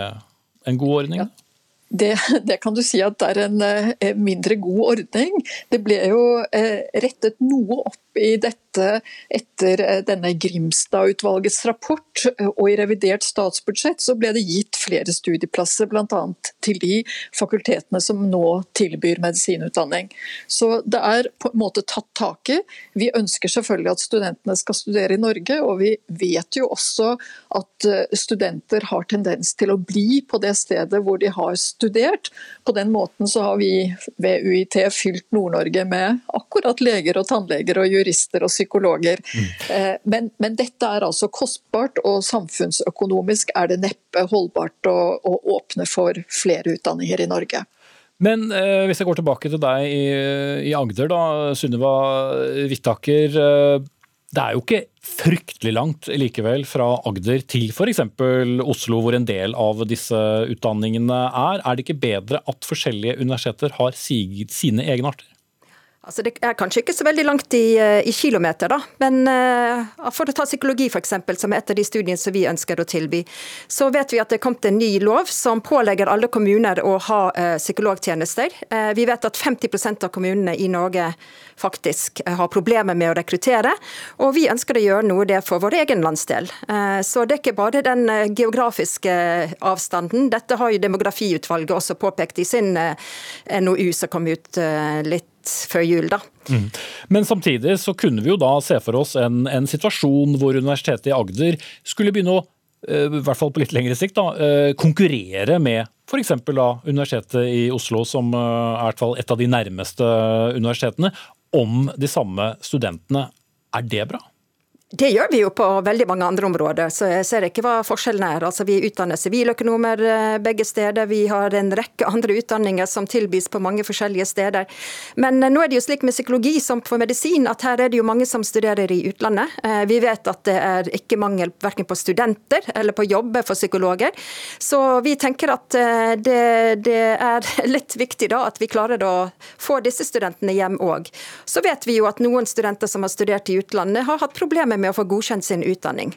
en god ordning? Ja. Det, det, kan du si at det er en eh, mindre god ordning. Det ble jo eh, rettet noe opp i dette etter eh, denne Grimstad-utvalgets rapport, eh, og i revidert statsbudsjett så ble det gitt flere studieplasser, bl.a. til de fakultetene som nå tilbyr medisinutdanning. Så det er på en måte tatt tak i. Vi ønsker selvfølgelig at studentene skal studere i Norge, og vi vet jo også at eh, studenter har tendens til å bli på det stedet hvor de har studert. På den måten så har vi ved UiT fylt Nord-Norge med akkurat leger og tannleger og jurister og psykologer. Mm. Men, men, dette er altså kostbart, og samfunnsøkonomisk er det neppe holdbart å, å åpne for flere utdanninger i Norge. Men eh, hvis jeg går tilbake til deg i, i Agder, da, Sunniva Hvittaker. Eh, det er jo ikke fryktelig langt likevel fra Agder til f.eks. Oslo, hvor en del av disse utdanningene er. Er det ikke bedre at forskjellige universiteter har sine egenarter? Altså det er kanskje ikke så veldig langt i, eh, i kilometer, da. Men uh, for å ta psykologi f.eks., som er et av de studiene som vi ønsker å tilby, så vet vi at det er kommet en ny lov som pålegger alle kommuner å ha uh, psykologtjenester. Uh, vi vet at 50% av kommunene i Norge faktisk har problemer med å rekruttere, og vi ønsker å gjøre noe det for vår egen landsdel. Så det er ikke bare den geografiske avstanden. Dette har jo Demografiutvalget også påpekt i sin NOU som kom ut litt før jul, da. Mm. Men samtidig så kunne vi jo da se for oss en, en situasjon hvor Universitetet i Agder skulle begynne å eh, i hvert fall på litt lengre sikt, da, eh, konkurrere med f.eks. Universitetet i Oslo, som er i hvert fall et av de nærmeste universitetene, om de samme studentene. Er det bra? Det gjør vi jo på veldig mange andre områder, så jeg ser ikke hva forskjellen er. Altså, vi utdanner siviløkonomer eh, begge steder, vi har en rekke andre utdanninger som tilbys på mange forskjellige steder. Men eh, nå er det jo slik med psykologi som for medisin, at her er det jo mange som studerer i utlandet. Eh, vi vet at det er ikke mangel verken på studenter eller på jobber for psykologer. Så vi tenker at det, det er litt viktig da at vi klarer å få disse studentene hjem òg. Så vet vi jo at noen studenter som har studert i utlandet, har hatt problemer med å få godkjent sin utdanning.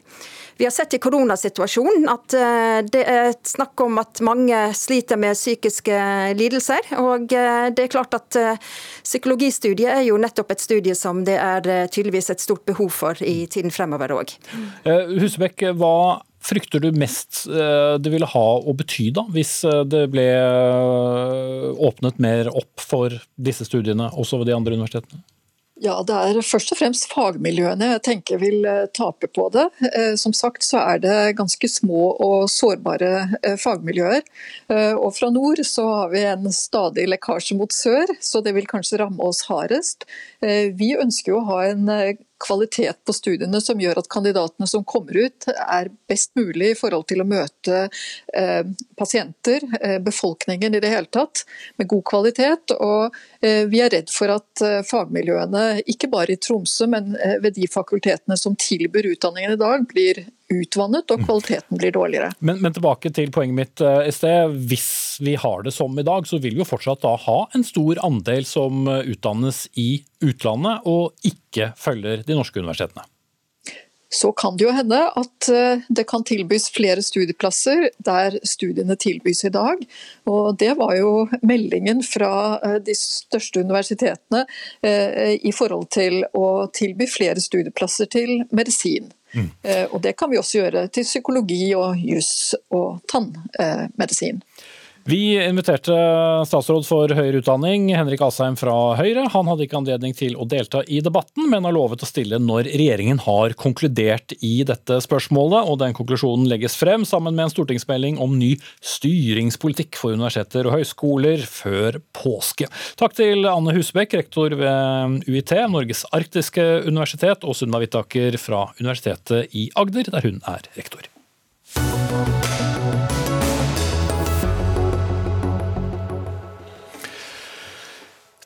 Vi har sett i koronasituasjonen at eh, det er snakk om at mange sliter med psykiske lidelser. Og eh, det er klart at eh, psykologistudiet er jo nettopp et studie som det er tydeligvis et stort behov for i tiden fremover òg. Husebekk, hva frykter du mest det ville ha å bety da, hvis det ble åpnet mer opp for disse studiene, også ved de andre universitetene? Ja, Det er først og fremst fagmiljøene jeg tenker vil eh, tape på det. Eh, som sagt så er det ganske små og sårbare eh, fagmiljøer. Og fra nord så har vi en stadig lekkasje mot sør, så det vil kanskje ramme oss hardest. Vi ønsker jo å ha en kvalitet på studiene som gjør at kandidatene som kommer ut er best mulig i forhold til å møte eh, pasienter, eh, befolkningen i det hele tatt, med god kvalitet. Og eh, vi er redd for at eh, fagmiljøene, ikke bare i Tromsø, men eh, ved de fakultetene som tilbyr utdanningen i dag, blir utvannet og kvaliteten blir dårligere. Men, men tilbake til poenget mitt eh, i sted. Hvis vi har det som i dag, så vil vi jo fortsatt da ha en stor andel som utdannes i utlandet og ikke følger de norske universitetene. Så kan det jo hende at eh, det kan tilbys flere studieplasser der studiene tilbys i dag. Og det var jo meldingen fra eh, de største universitetene i forhold til å tilby flere studieplasser til medisin. Mm. Og det kan vi også gjøre til psykologi og jus og tannmedisin. Vi inviterte statsråd for høyere utdanning, Henrik Asheim fra Høyre. Han hadde ikke anledning til å delta i debatten, men har lovet å stille når regjeringen har konkludert i dette spørsmålet. og Den konklusjonen legges frem sammen med en stortingsmelding om ny styringspolitikk for universiteter og høyskoler før påske. Takk til Anne Husbekk, rektor ved UiT, Norges arktiske universitet, og Sunna Whittaker fra Universitetet i Agder, der hun er rektor.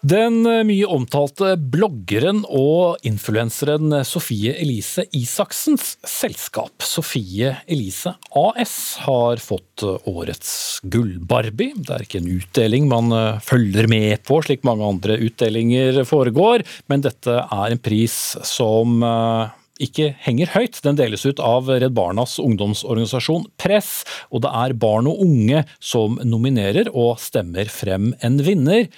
Den eh, mye omtalte bloggeren og influenseren Sofie Elise Isaksens selskap, Sofie Elise AS, har fått eh, årets Gull-Barbie. Det er ikke en utdeling man eh, følger med på, slik mange andre utdelinger foregår, men dette er en pris som ikke henger høyt. Den deles ut av Redd Barnas ungdomsorganisasjon Press, og det er barn og unge som nominerer og stemmer frem en vinner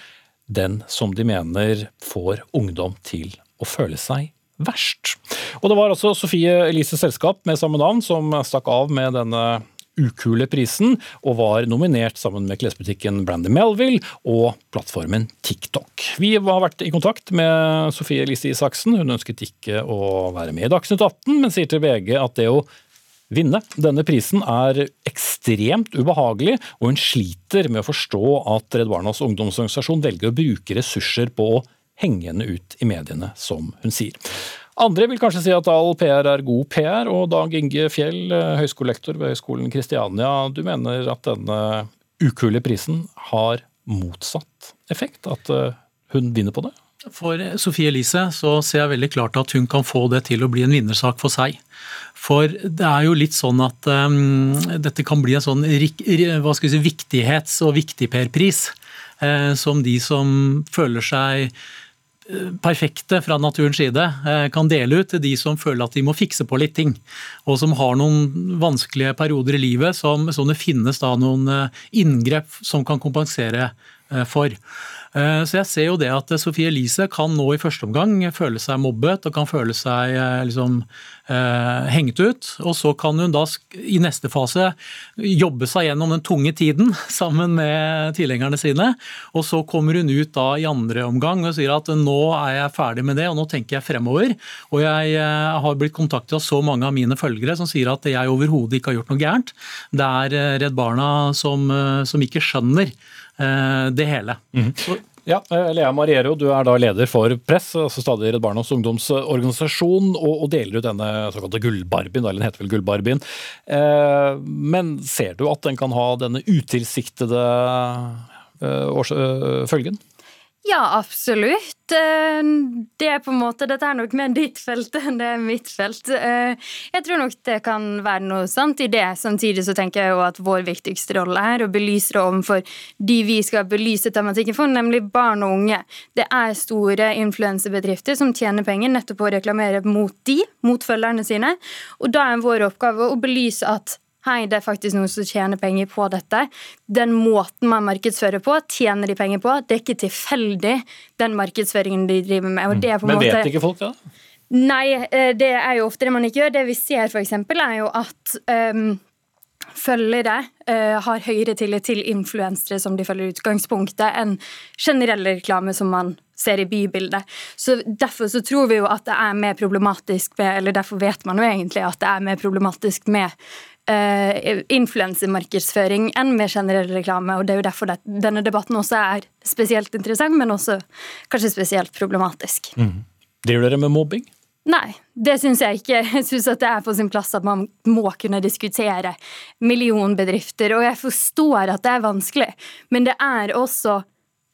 den som de mener får ungdom til å føle seg verst. Og det var altså Sofie Elises selskap med samme navn som stakk av med denne ukule prisen, og var nominert sammen med klesbutikken Brandy Melville og plattformen TikTok. Vi har vært i kontakt med Sofie Elise Isaksen. Hun ønsket ikke å være med i Dagsnytt 18, men sier til VG at det å vinne. Denne prisen er ekstremt ubehagelig, og hun sliter med å forstå at Redd Barnas ungdomsorganisasjon velger å bruke ressurser på å henge henne ut i mediene, som hun sier. Andre vil kanskje si at all PR er god PR, og Dag Inge Fjell, høyskolelektor ved Høgskolen Kristiania, du mener at denne ukule prisen har motsatt effekt? At uh, hun vinner på det? For Sofie Elise så ser jeg veldig klart at hun kan få det til å bli en vinnersak for seg. For det er jo litt sånn at um, dette kan bli en sånn hva skal vi si, viktighets- og viktigperpris. Uh, som de som føler seg eh, perfekte fra naturens side uh, kan dele ut til de som føler at de må fikse på litt ting. Og som har noen vanskelige perioder i livet som, som det finnes da noen uh, inngrep som kan kompensere for. Eh, så jeg ser jo det at Sofie Elise kan nå i første omgang føle seg mobbet og kan føle seg eh, liksom eh, hengt ut. Og så kan hun da i neste fase jobbe seg gjennom den tunge tiden sammen med tilhengerne sine. Og så kommer hun ut da i andre omgang og sier at nå er jeg ferdig med det, og nå tenker jeg fremover. Og jeg har blitt kontaktet av så mange av mine følgere som sier at jeg overhodet ikke har gjort noe gærent. Det er Redd Barna som, som ikke skjønner Eh, det hele. Mm. Ja, eh, Lea Mariero, du er da leder for Press, altså stadig Redd Barnas ungdomsorganisasjon, og, deler ut denne såkalte gullbarbien, eller den heter vel gullbarbien. Eh, men ser du at den kan ha denne utilsiktede følgen? Ja, absolutt. Eh, det er på en måte, Dette er nok mer ditt felt enn det er mitt felt. Eh, jeg tror nok det kan være noe sant i det. Samtidig så tenker jeg jo at vår viktigste rolle er å belyse det overfor de vi skal belyse tematikken for, nemlig barn og unge. Det er store influensebedrifter som tjener penger nettopp på å reklamere mot de, mot følgerne sine. Og da er vår oppgave å belyse at Hei, det er faktisk noen som tjener penger på dette. Den måten man markedsfører på, tjener de penger på. Det er ikke tilfeldig, den markedsføringen de driver med. Mm. Men vet måte... ikke folk det? Nei, eh, det er jo ofte det man ikke gjør. Det vi ser, f.eks., er jo at um, følgere uh, har høyere tillit til influensere som de følger utgangspunktet, enn generell reklame som man ser i bybildet. Så Derfor så tror vi jo at det er mer problematisk med, eller derfor vet man jo egentlig at det er mer problematisk med uh, influensemarkedsføring enn med generell reklame. og Det er jo derfor det, denne debatten også er spesielt interessant, men også kanskje spesielt problematisk. Mm. Driver dere med mobbing? Nei, det syns jeg ikke. Jeg syns det er på sin plass at man må kunne diskutere millionbedrifter. Og jeg forstår at det er vanskelig, men det er også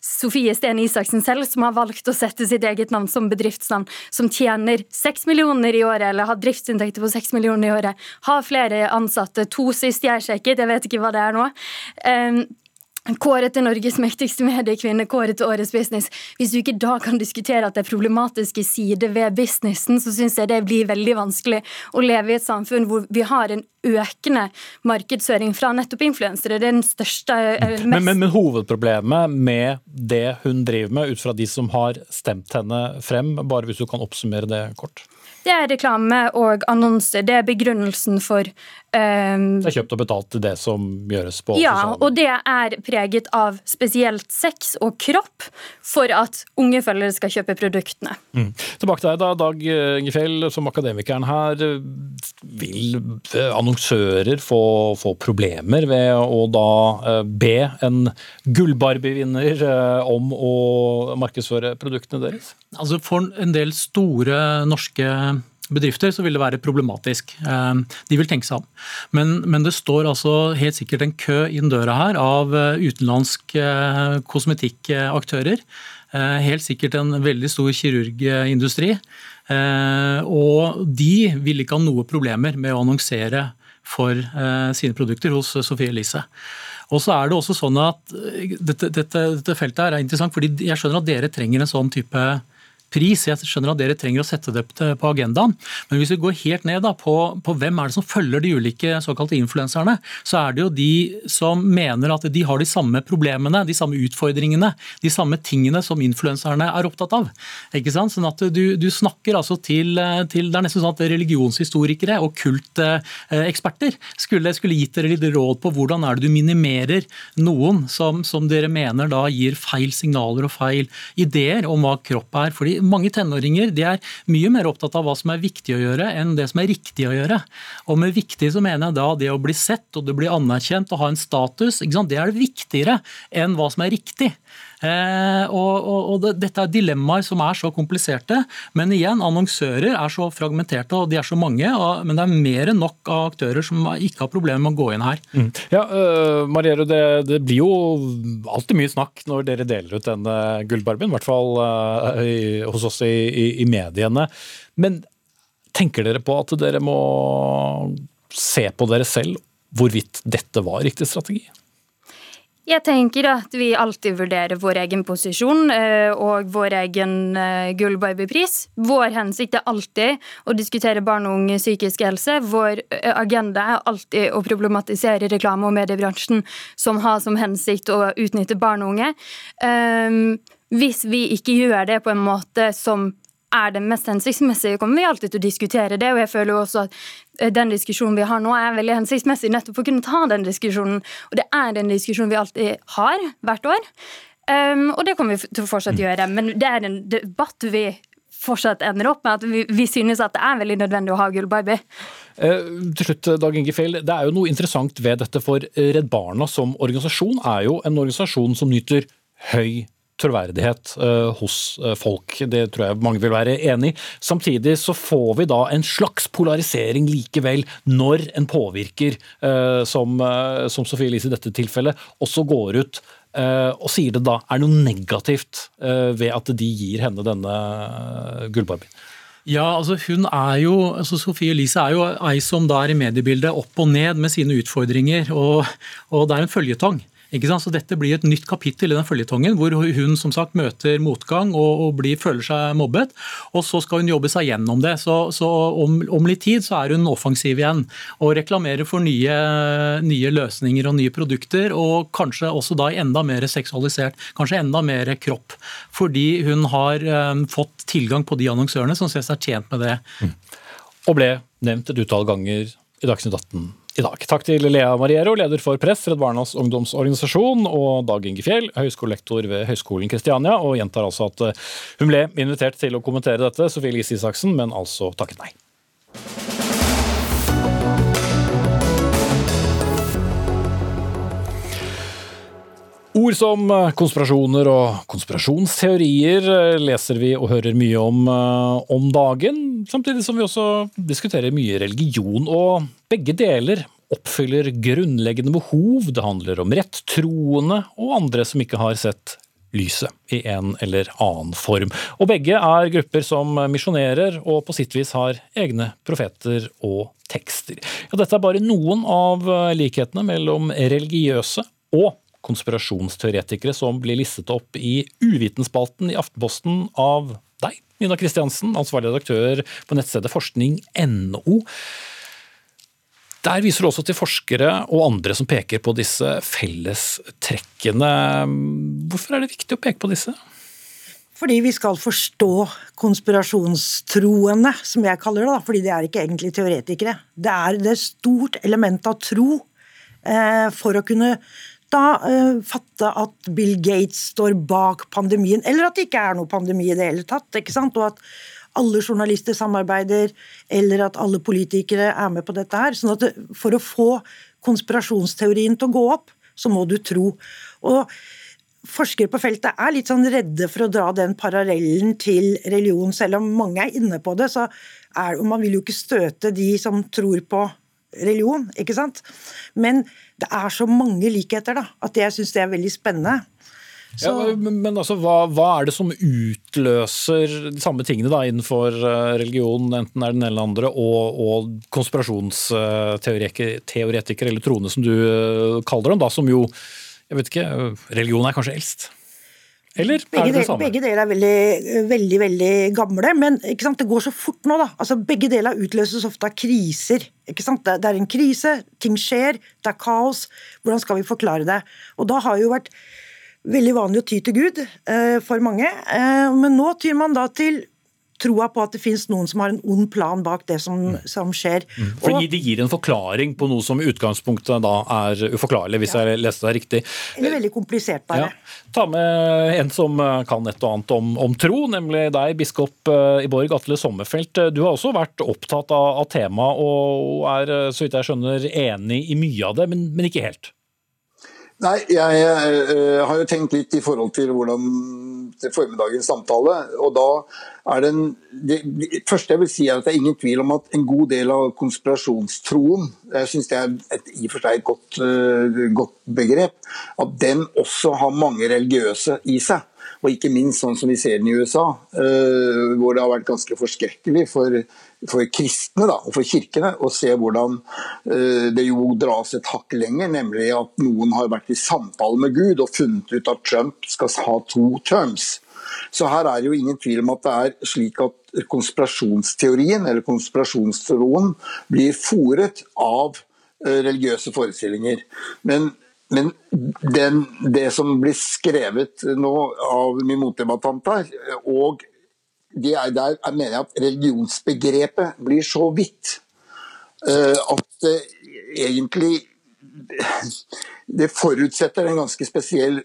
Sofie Steen Isaksen selv, som har valgt å sette sitt eget navn som bedriftsnavn, som tjener seks millioner i året, eller har driftsinntekter på seks millioner i året, har flere ansatte, to sist jeg sjekket, jeg vet ikke hva det er nå. Kåret til Norges mektigste mediekvinne, kåret til Årets business. Hvis du ikke da kan diskutere at det er problematiske sider ved businessen, så syns jeg det blir veldig vanskelig å leve i et samfunn hvor vi har en økende markedsføring fra nettopp influensere. Det er den største mest... men, men, men, hovedproblemet med det hun driver med, ut fra de som har stemt henne frem, bare hvis du kan oppsummere det kort? Det er reklame og annonser. Det er begrunnelsen for Det er kjøpt og betalt til det som gjøres på Ja, og det er preget av spesielt sex og kropp for at unge følgere skal kjøpe produktene. Mm. Tilbake til deg da, Dag Ingefjell, som akademikeren her. Vil annonsører få, få problemer ved å da eh, be en Gullbarbie-vinner eh, om å markedsføre produktene deres? Altså For en del store norske bedrifter så vil det være problematisk. Eh, de vil tenke seg om. Men, men, det står altså helt sikkert en kø inn døra her av eh, utenlandske eh, kosmetikkaktører. Helt sikkert en veldig stor kirurgindustri. Og de vil ikke ha noe problemer med å annonsere for sine produkter hos Sofie Elise. Og så er det også sånn at dette, dette, dette feltet er interessant, fordi jeg skjønner at dere trenger en sånn type pris. Jeg skjønner at dere trenger å sette det på agendaen. Men hvis vi går helt ned da, på, på, hvem er det som følger de ulike såkalte influenserne, så er det jo de som mener at de har de samme problemene, de samme utfordringene, de samme tingene som influenserne er opptatt av. Ikke sant? Sånn at du, du snakker altså til, til, Det er nesten sånn at religionshistorikere og kulteksperter skulle, skulle gitt dere litt råd på hvordan er det du minimerer noen som, som dere mener da gir feil signaler og feil ideer om hva kropp er. fordi mange tenåringer de er mye mer opptatt av hva som er viktig å gjøre, enn det som er riktig å gjøre. Og med viktig så mener jeg da det å bli sett og det bli anerkjent og ha en status, det er det viktigere enn hva som er riktig. Eh, og, og, og det, Dette er dilemmaer som er så kompliserte. Men igjen, annonsører er så fragmenterte og de er så mange. Og, men det er mer enn nok av aktører som ikke har problemer med å gå inn her. Mm. Ja, uh, Mariero, det, det, blir jo alltid mye snakk når dere deler ut denne gullbarbien. I hvert fall uh, i, hos oss i, i, i mediene. Men tenker dere på at dere må se på dere selv hvorvidt dette var riktig strategi? Jeg tenker at vi alltid vurderer vår egen posisjon eh, og vår egen eh, gullbabypris. Vår hensikt er alltid å diskutere barn og unge psykisk helse. Vår eh, agenda er alltid å problematisere reklame- og mediebransjen som har som hensikt å utnytte barn og unge. Hvis vi ikke gjør det på en måte som er det mest hensiktsmessige, kommer vi alltid til å diskutere det. Og jeg føler også at den diskusjonen vi har nå, er veldig hensiktsmessig nettopp for å kunne ta den diskusjonen. Og det er den diskusjonen vi alltid har hvert år. Um, og det kommer vi til å fortsatt gjøre. Men det er en debatt vi fortsatt ender opp med at vi, vi synes at det er veldig nødvendig å ha Gullbaby. Eh, til slutt, Dag Inge Fjell, Det er jo noe interessant ved dette, for Redd Barna som organisasjon er jo en organisasjon som nyter høy troverdighet uh, hos uh, folk. Det tror jeg mange vil være enig i. Samtidig så får vi da en slags polarisering likevel når en påvirker, uh, som, som Sofie Elise i dette tilfellet, også går ut og sier det da er noe negativt ved at de gir henne denne gullbarbien. Ja, altså hun er jo, altså Sofie Elise er jo ei som da er i mediebildet opp og ned med sine utfordringer, og, og det er en føljetong. Så Dette blir et nytt kapittel i den føljetongen, hvor hun som sagt møter motgang og, og blir, føler seg mobbet. og Så skal hun jobbe seg gjennom det. Så, så om, om, litt tid så er hun offensiv igjen og reklamerer for nye, nye, løsninger og nye produkter. Og kanskje også da enda mer seksualisert, kanskje enda mer kropp. Fordi hun har um, fått tilgang på de annonsørene som ser seg tjent med det. Mm. Og ble nevnt et utall ganger i Dagsnytt 18 i dag. Takk til Lea Mariero, leder for Press, Redd Barnas ungdomsorganisasjon, og Dag Inge Fjell, høyskolelektor ved Høgskolen Kristiania, og gjentar altså at eh, hun ble invitert til å kommentere dette, Sofie Lise Isaksen, men altså takket nei. Ord som eh, konspirasjoner og konspirasjonsteorier eh, leser vi og hører mye om eh, om dagen, samtidig som vi også diskuterer mye religion. Og begge deler oppfyller grunnleggende behov. Det handler om rett troende og andre som ikke har sett lyset i en eller annen form. Og begge er grupper som misjonerer og på sitt vis har egne profeter og tekster. Ja, dette er bare noen av likhetene mellom religiøse og konspirasjonsteoretikere som blir listet opp i Uvitenspalten i Aftenposten av deg, Nina Kristiansen, ansvarlig redaktør på nettstedet forskning.no. Der viser du også til forskere og andre som peker på disse fellestrekkene. Hvorfor er det viktig å peke på disse? Fordi vi skal forstå konspirasjonstroende, som jeg kaller det. da, fordi de er ikke egentlig teoretikere. Det er det stort element av tro eh, for å kunne da uh, fatte at Bill Gates står bak pandemien, eller at det ikke er noe pandemi i det hele tatt. ikke sant? Og at alle journalister samarbeider, eller at alle politikere er med på dette her. sånn at det, For å få konspirasjonsteorien til å gå opp, så må du tro. Og Forskere på feltet er litt sånn redde for å dra den parallellen til religion, selv om mange er inne på det. så er, Man vil jo ikke støte de som tror på religion, ikke sant. Men det er så mange likheter da, at jeg syns det er veldig spennende. Ja, men altså, hva, hva, er det som utløser de samme tingene da, innenfor eh, religion, enten er det den ene eller andre, og, og konspirasjonsteoretikere, eller troende som du eh, kaller dem, da, som jo jeg vet ikke, Religion er kanskje eldst? Eller begge er det det samme? Begge deler er veldig, veldig veldig gamle, men det går så fort nå. da. Altså, begge deler utløses ofte av kriser. sant? Det er en krise, ting skjer, det er kaos. Hvordan skal vi forklare det? Og da har jo vært veldig vanlig å ty til Gud eh, for mange, eh, men nå tyr man da til troa på at det finnes noen som har en ond plan bak det som, som skjer. Mm. Fordi de gir en forklaring på noe som i utgangspunktet da er uforklarlig, hvis ja. jeg leste det riktig. Eller veldig komplisert, bare. Ja. Ta med en som kan et og annet om, om tro, nemlig deg, biskop eh, i Borg, Atle Sommerfelt. Du har også vært opptatt av, av temaet og er, så vidt jeg skjønner, enig i mye av det, men, men ikke helt? Nei, jeg, jeg, eh, har jo tenkt litt i forhold til hvordan til formiddagens samtale. og da er det, en, det, det første jeg vil si er at det er ingen tvil om at en god del av konspirasjonstroen, jeg synes det er et, i og for seg et godt, uh, godt begrep, at den også har mange religiøse i seg. Og ikke minst sånn som vi ser den i USA, uh, hvor det har vært ganske forskrekkelig for for kristne da, og for kirkene å se hvordan uh, det jo dras et hakk lenger, nemlig at noen har vært i samtale med Gud og funnet ut at Trump skal ha to terms. Så her er det jo ingen tvil om at det er slik at konspirasjonsteorien eller konspirasjonstroen blir fòret av uh, religiøse forestillinger. Men men den, det som blir skrevet nå av min motdebattant her, og det er, der jeg mener at religionsbegrepet blir så vidt uh, at det egentlig det forutsetter en ganske spesiell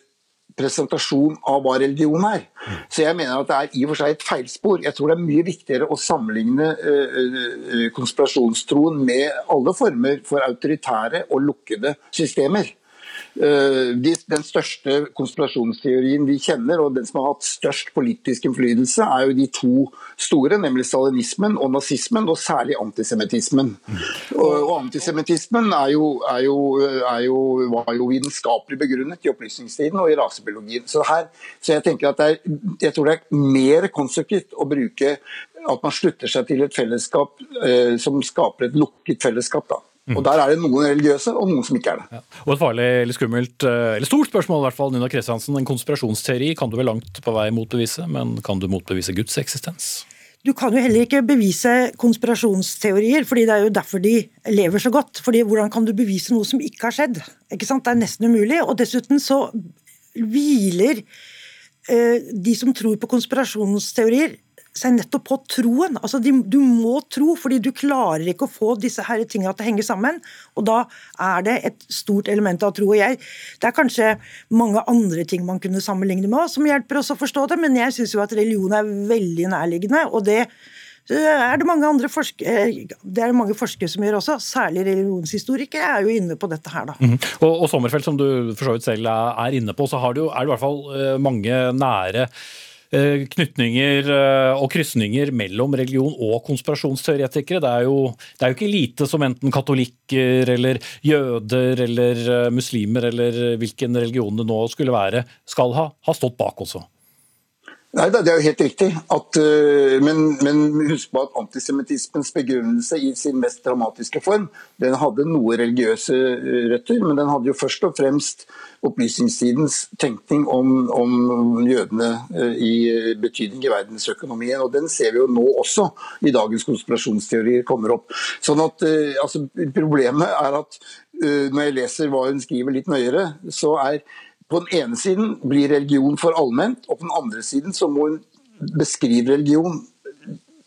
presentasjon av hva religion er. Så jeg mener at det er i og for seg et feilspor. Jeg tror det er mye viktigere å sammenligne uh, konspirasjonstroen med alle former for autoritære og lukkede systemer. Eh, den største konspirasjonsteorien vi kjenner, og den som har hatt størst politisk innflytelse, er jo de to store, nemlig stalinismen og nazismen, og særlig antisemittismen. Og, antisemittismen er jo, er jo, er jo, var jo vitenskapelig begrunnet i opplysningstiden og i rasebiologien. Så, her, så jeg tenker at er, jeg tror det er mer konstruktivt å bruke at man slutter seg til et fellesskap eh, som skaper et lukket fellesskap. da. Mm. Og Der er det noen religiøse, og noen som ikke er det. Ja. Og Et farlig eller skummelt, eh, eller stort spørsmål, i hvert fall, Nina Kristiansen. En konspirasjonsteori kan du vel langt på vei motbevise, men kan du motbevise Guds eksistens? Du kan jo heller ikke bevise konspirasjonsteorier, fordi det er jo derfor de lever så godt. Fordi Hvordan kan du bevise noe som ikke har skjedd? Ikke sant? Det er nesten umulig. Og dessuten så hviler eh, de som tror på konspirasjonsteorier, seg nettopp på troen. Altså, de, du må tro, fordi du klarer ikke å få disse her tingene til å henge sammen. Og da er det et stort element av tro. og jeg, Det er kanskje mange andre ting man kunne sammenligne med som hjelper oss å forstå det, men jeg syns jo at religion er veldig nærliggende. og det er det mange andre forskere, det er mange forskere som gjør også, særlig religionshistorikere er jo inne på dette her. da. Mm -hmm. og, og Sommerfelt, som du for så vidt selv er inne på, så du, er det i hvert fall eh, mange nære Eh, knytninger eh, og krysninger mellom religion og konspirasjonsteoretikere. Det er, jo, det er jo ikke lite som enten katolikker eller jøder eller eh, muslimer eller hvilken religion det nå skulle være, skal ha, ha stått bak også. Nei, Det er jo helt riktig. At, men, men, husk på at antisemittismens begrunnelse i sin mest dramatiske form den hadde noe religiøse røtter, men den hadde jo først og fremst opplysningstidens tenkning om, om jødene eh, i betydning i verdensøkonomien. og Den ser vi jo nå også i dagens konspirasjonsteorier kommer opp. Sånn at eh, altså, Problemet er at eh, når jeg leser hva hun skriver litt nøyere, så er på den ene siden blir religion for allment, og på den andre siden så må hun beskrive religion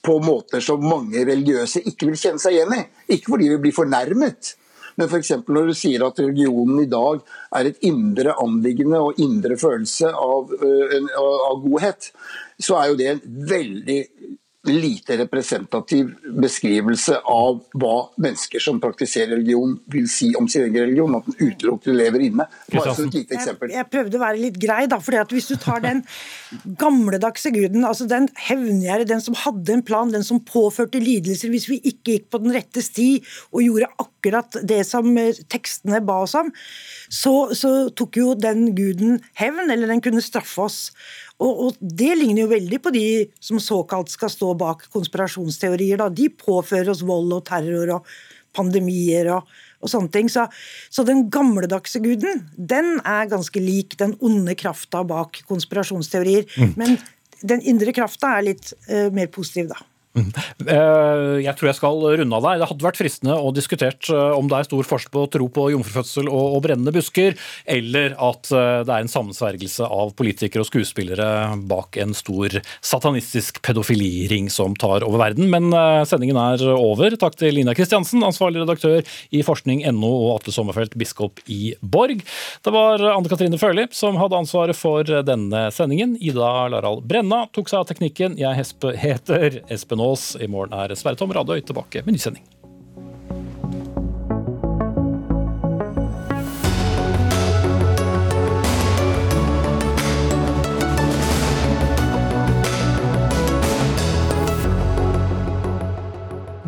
på måter som mange religiøse ikke vil kjenne seg igjen i. Ikke fordi vi blir fornærmet, men f.eks. når du sier at religionen i dag er et indre anliggende og indre følelse av, av godhet, så er jo det en veldig lite representativ beskrivelse av hva mennesker som praktiserer religion vil si om sin egen religion, at den utelukkende lever inne. Bare som et lite eksempel. Jeg, jeg, prøvde å være litt grei, da, fordi at hvis du tar den gamledagse guden, altså den hevngjerrige, den som hadde en plan, den som påførte lidelser hvis vi ikke gikk på den rette sti og gjorde akkurat det som eh, tekstene ba oss om, så, så tok jo den guden hevn, eller den kunne straffe oss. Og, og, Det ligner jo veldig på de som såkalt skal stå bak konspirasjonsteorier. Da. De påfører oss vold og terror og pandemier og, og sånne ting. Så, så, den gamledagse guden den er ganske lik den onde krafta bak konspirasjonsteorier. Mm. Men den indre krafta er litt uh, mer positiv, da. Eh, jeg tror jeg skal runde av deg. Det hadde vært fristende å diskutert eh, om det er stor forskjell på å tro på jomfrufødsel og, brennende busker, eller at eh, det er en sammensvergelse av politikere og skuespillere bak en stor satanistisk pedofiliring som tar over verden. Men sendingen er over. Takk til Lina Kristiansen, ansvarlig redaktør i forskning.no, og Atle Sommerfelt, biskop i Borg. Det var Anne Katrine Førli som hadde ansvaret for denne sendingen. Ida Laral Brenna tok seg av teknikken. Jeg heter Espen Aas. I morgen er Sverre Tom Radøy tilbake med ny sending.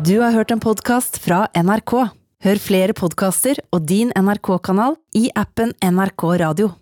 Du har hørt en podkast fra NRK. Hør flere podkaster og din NRK-kanal i appen NRK Radio.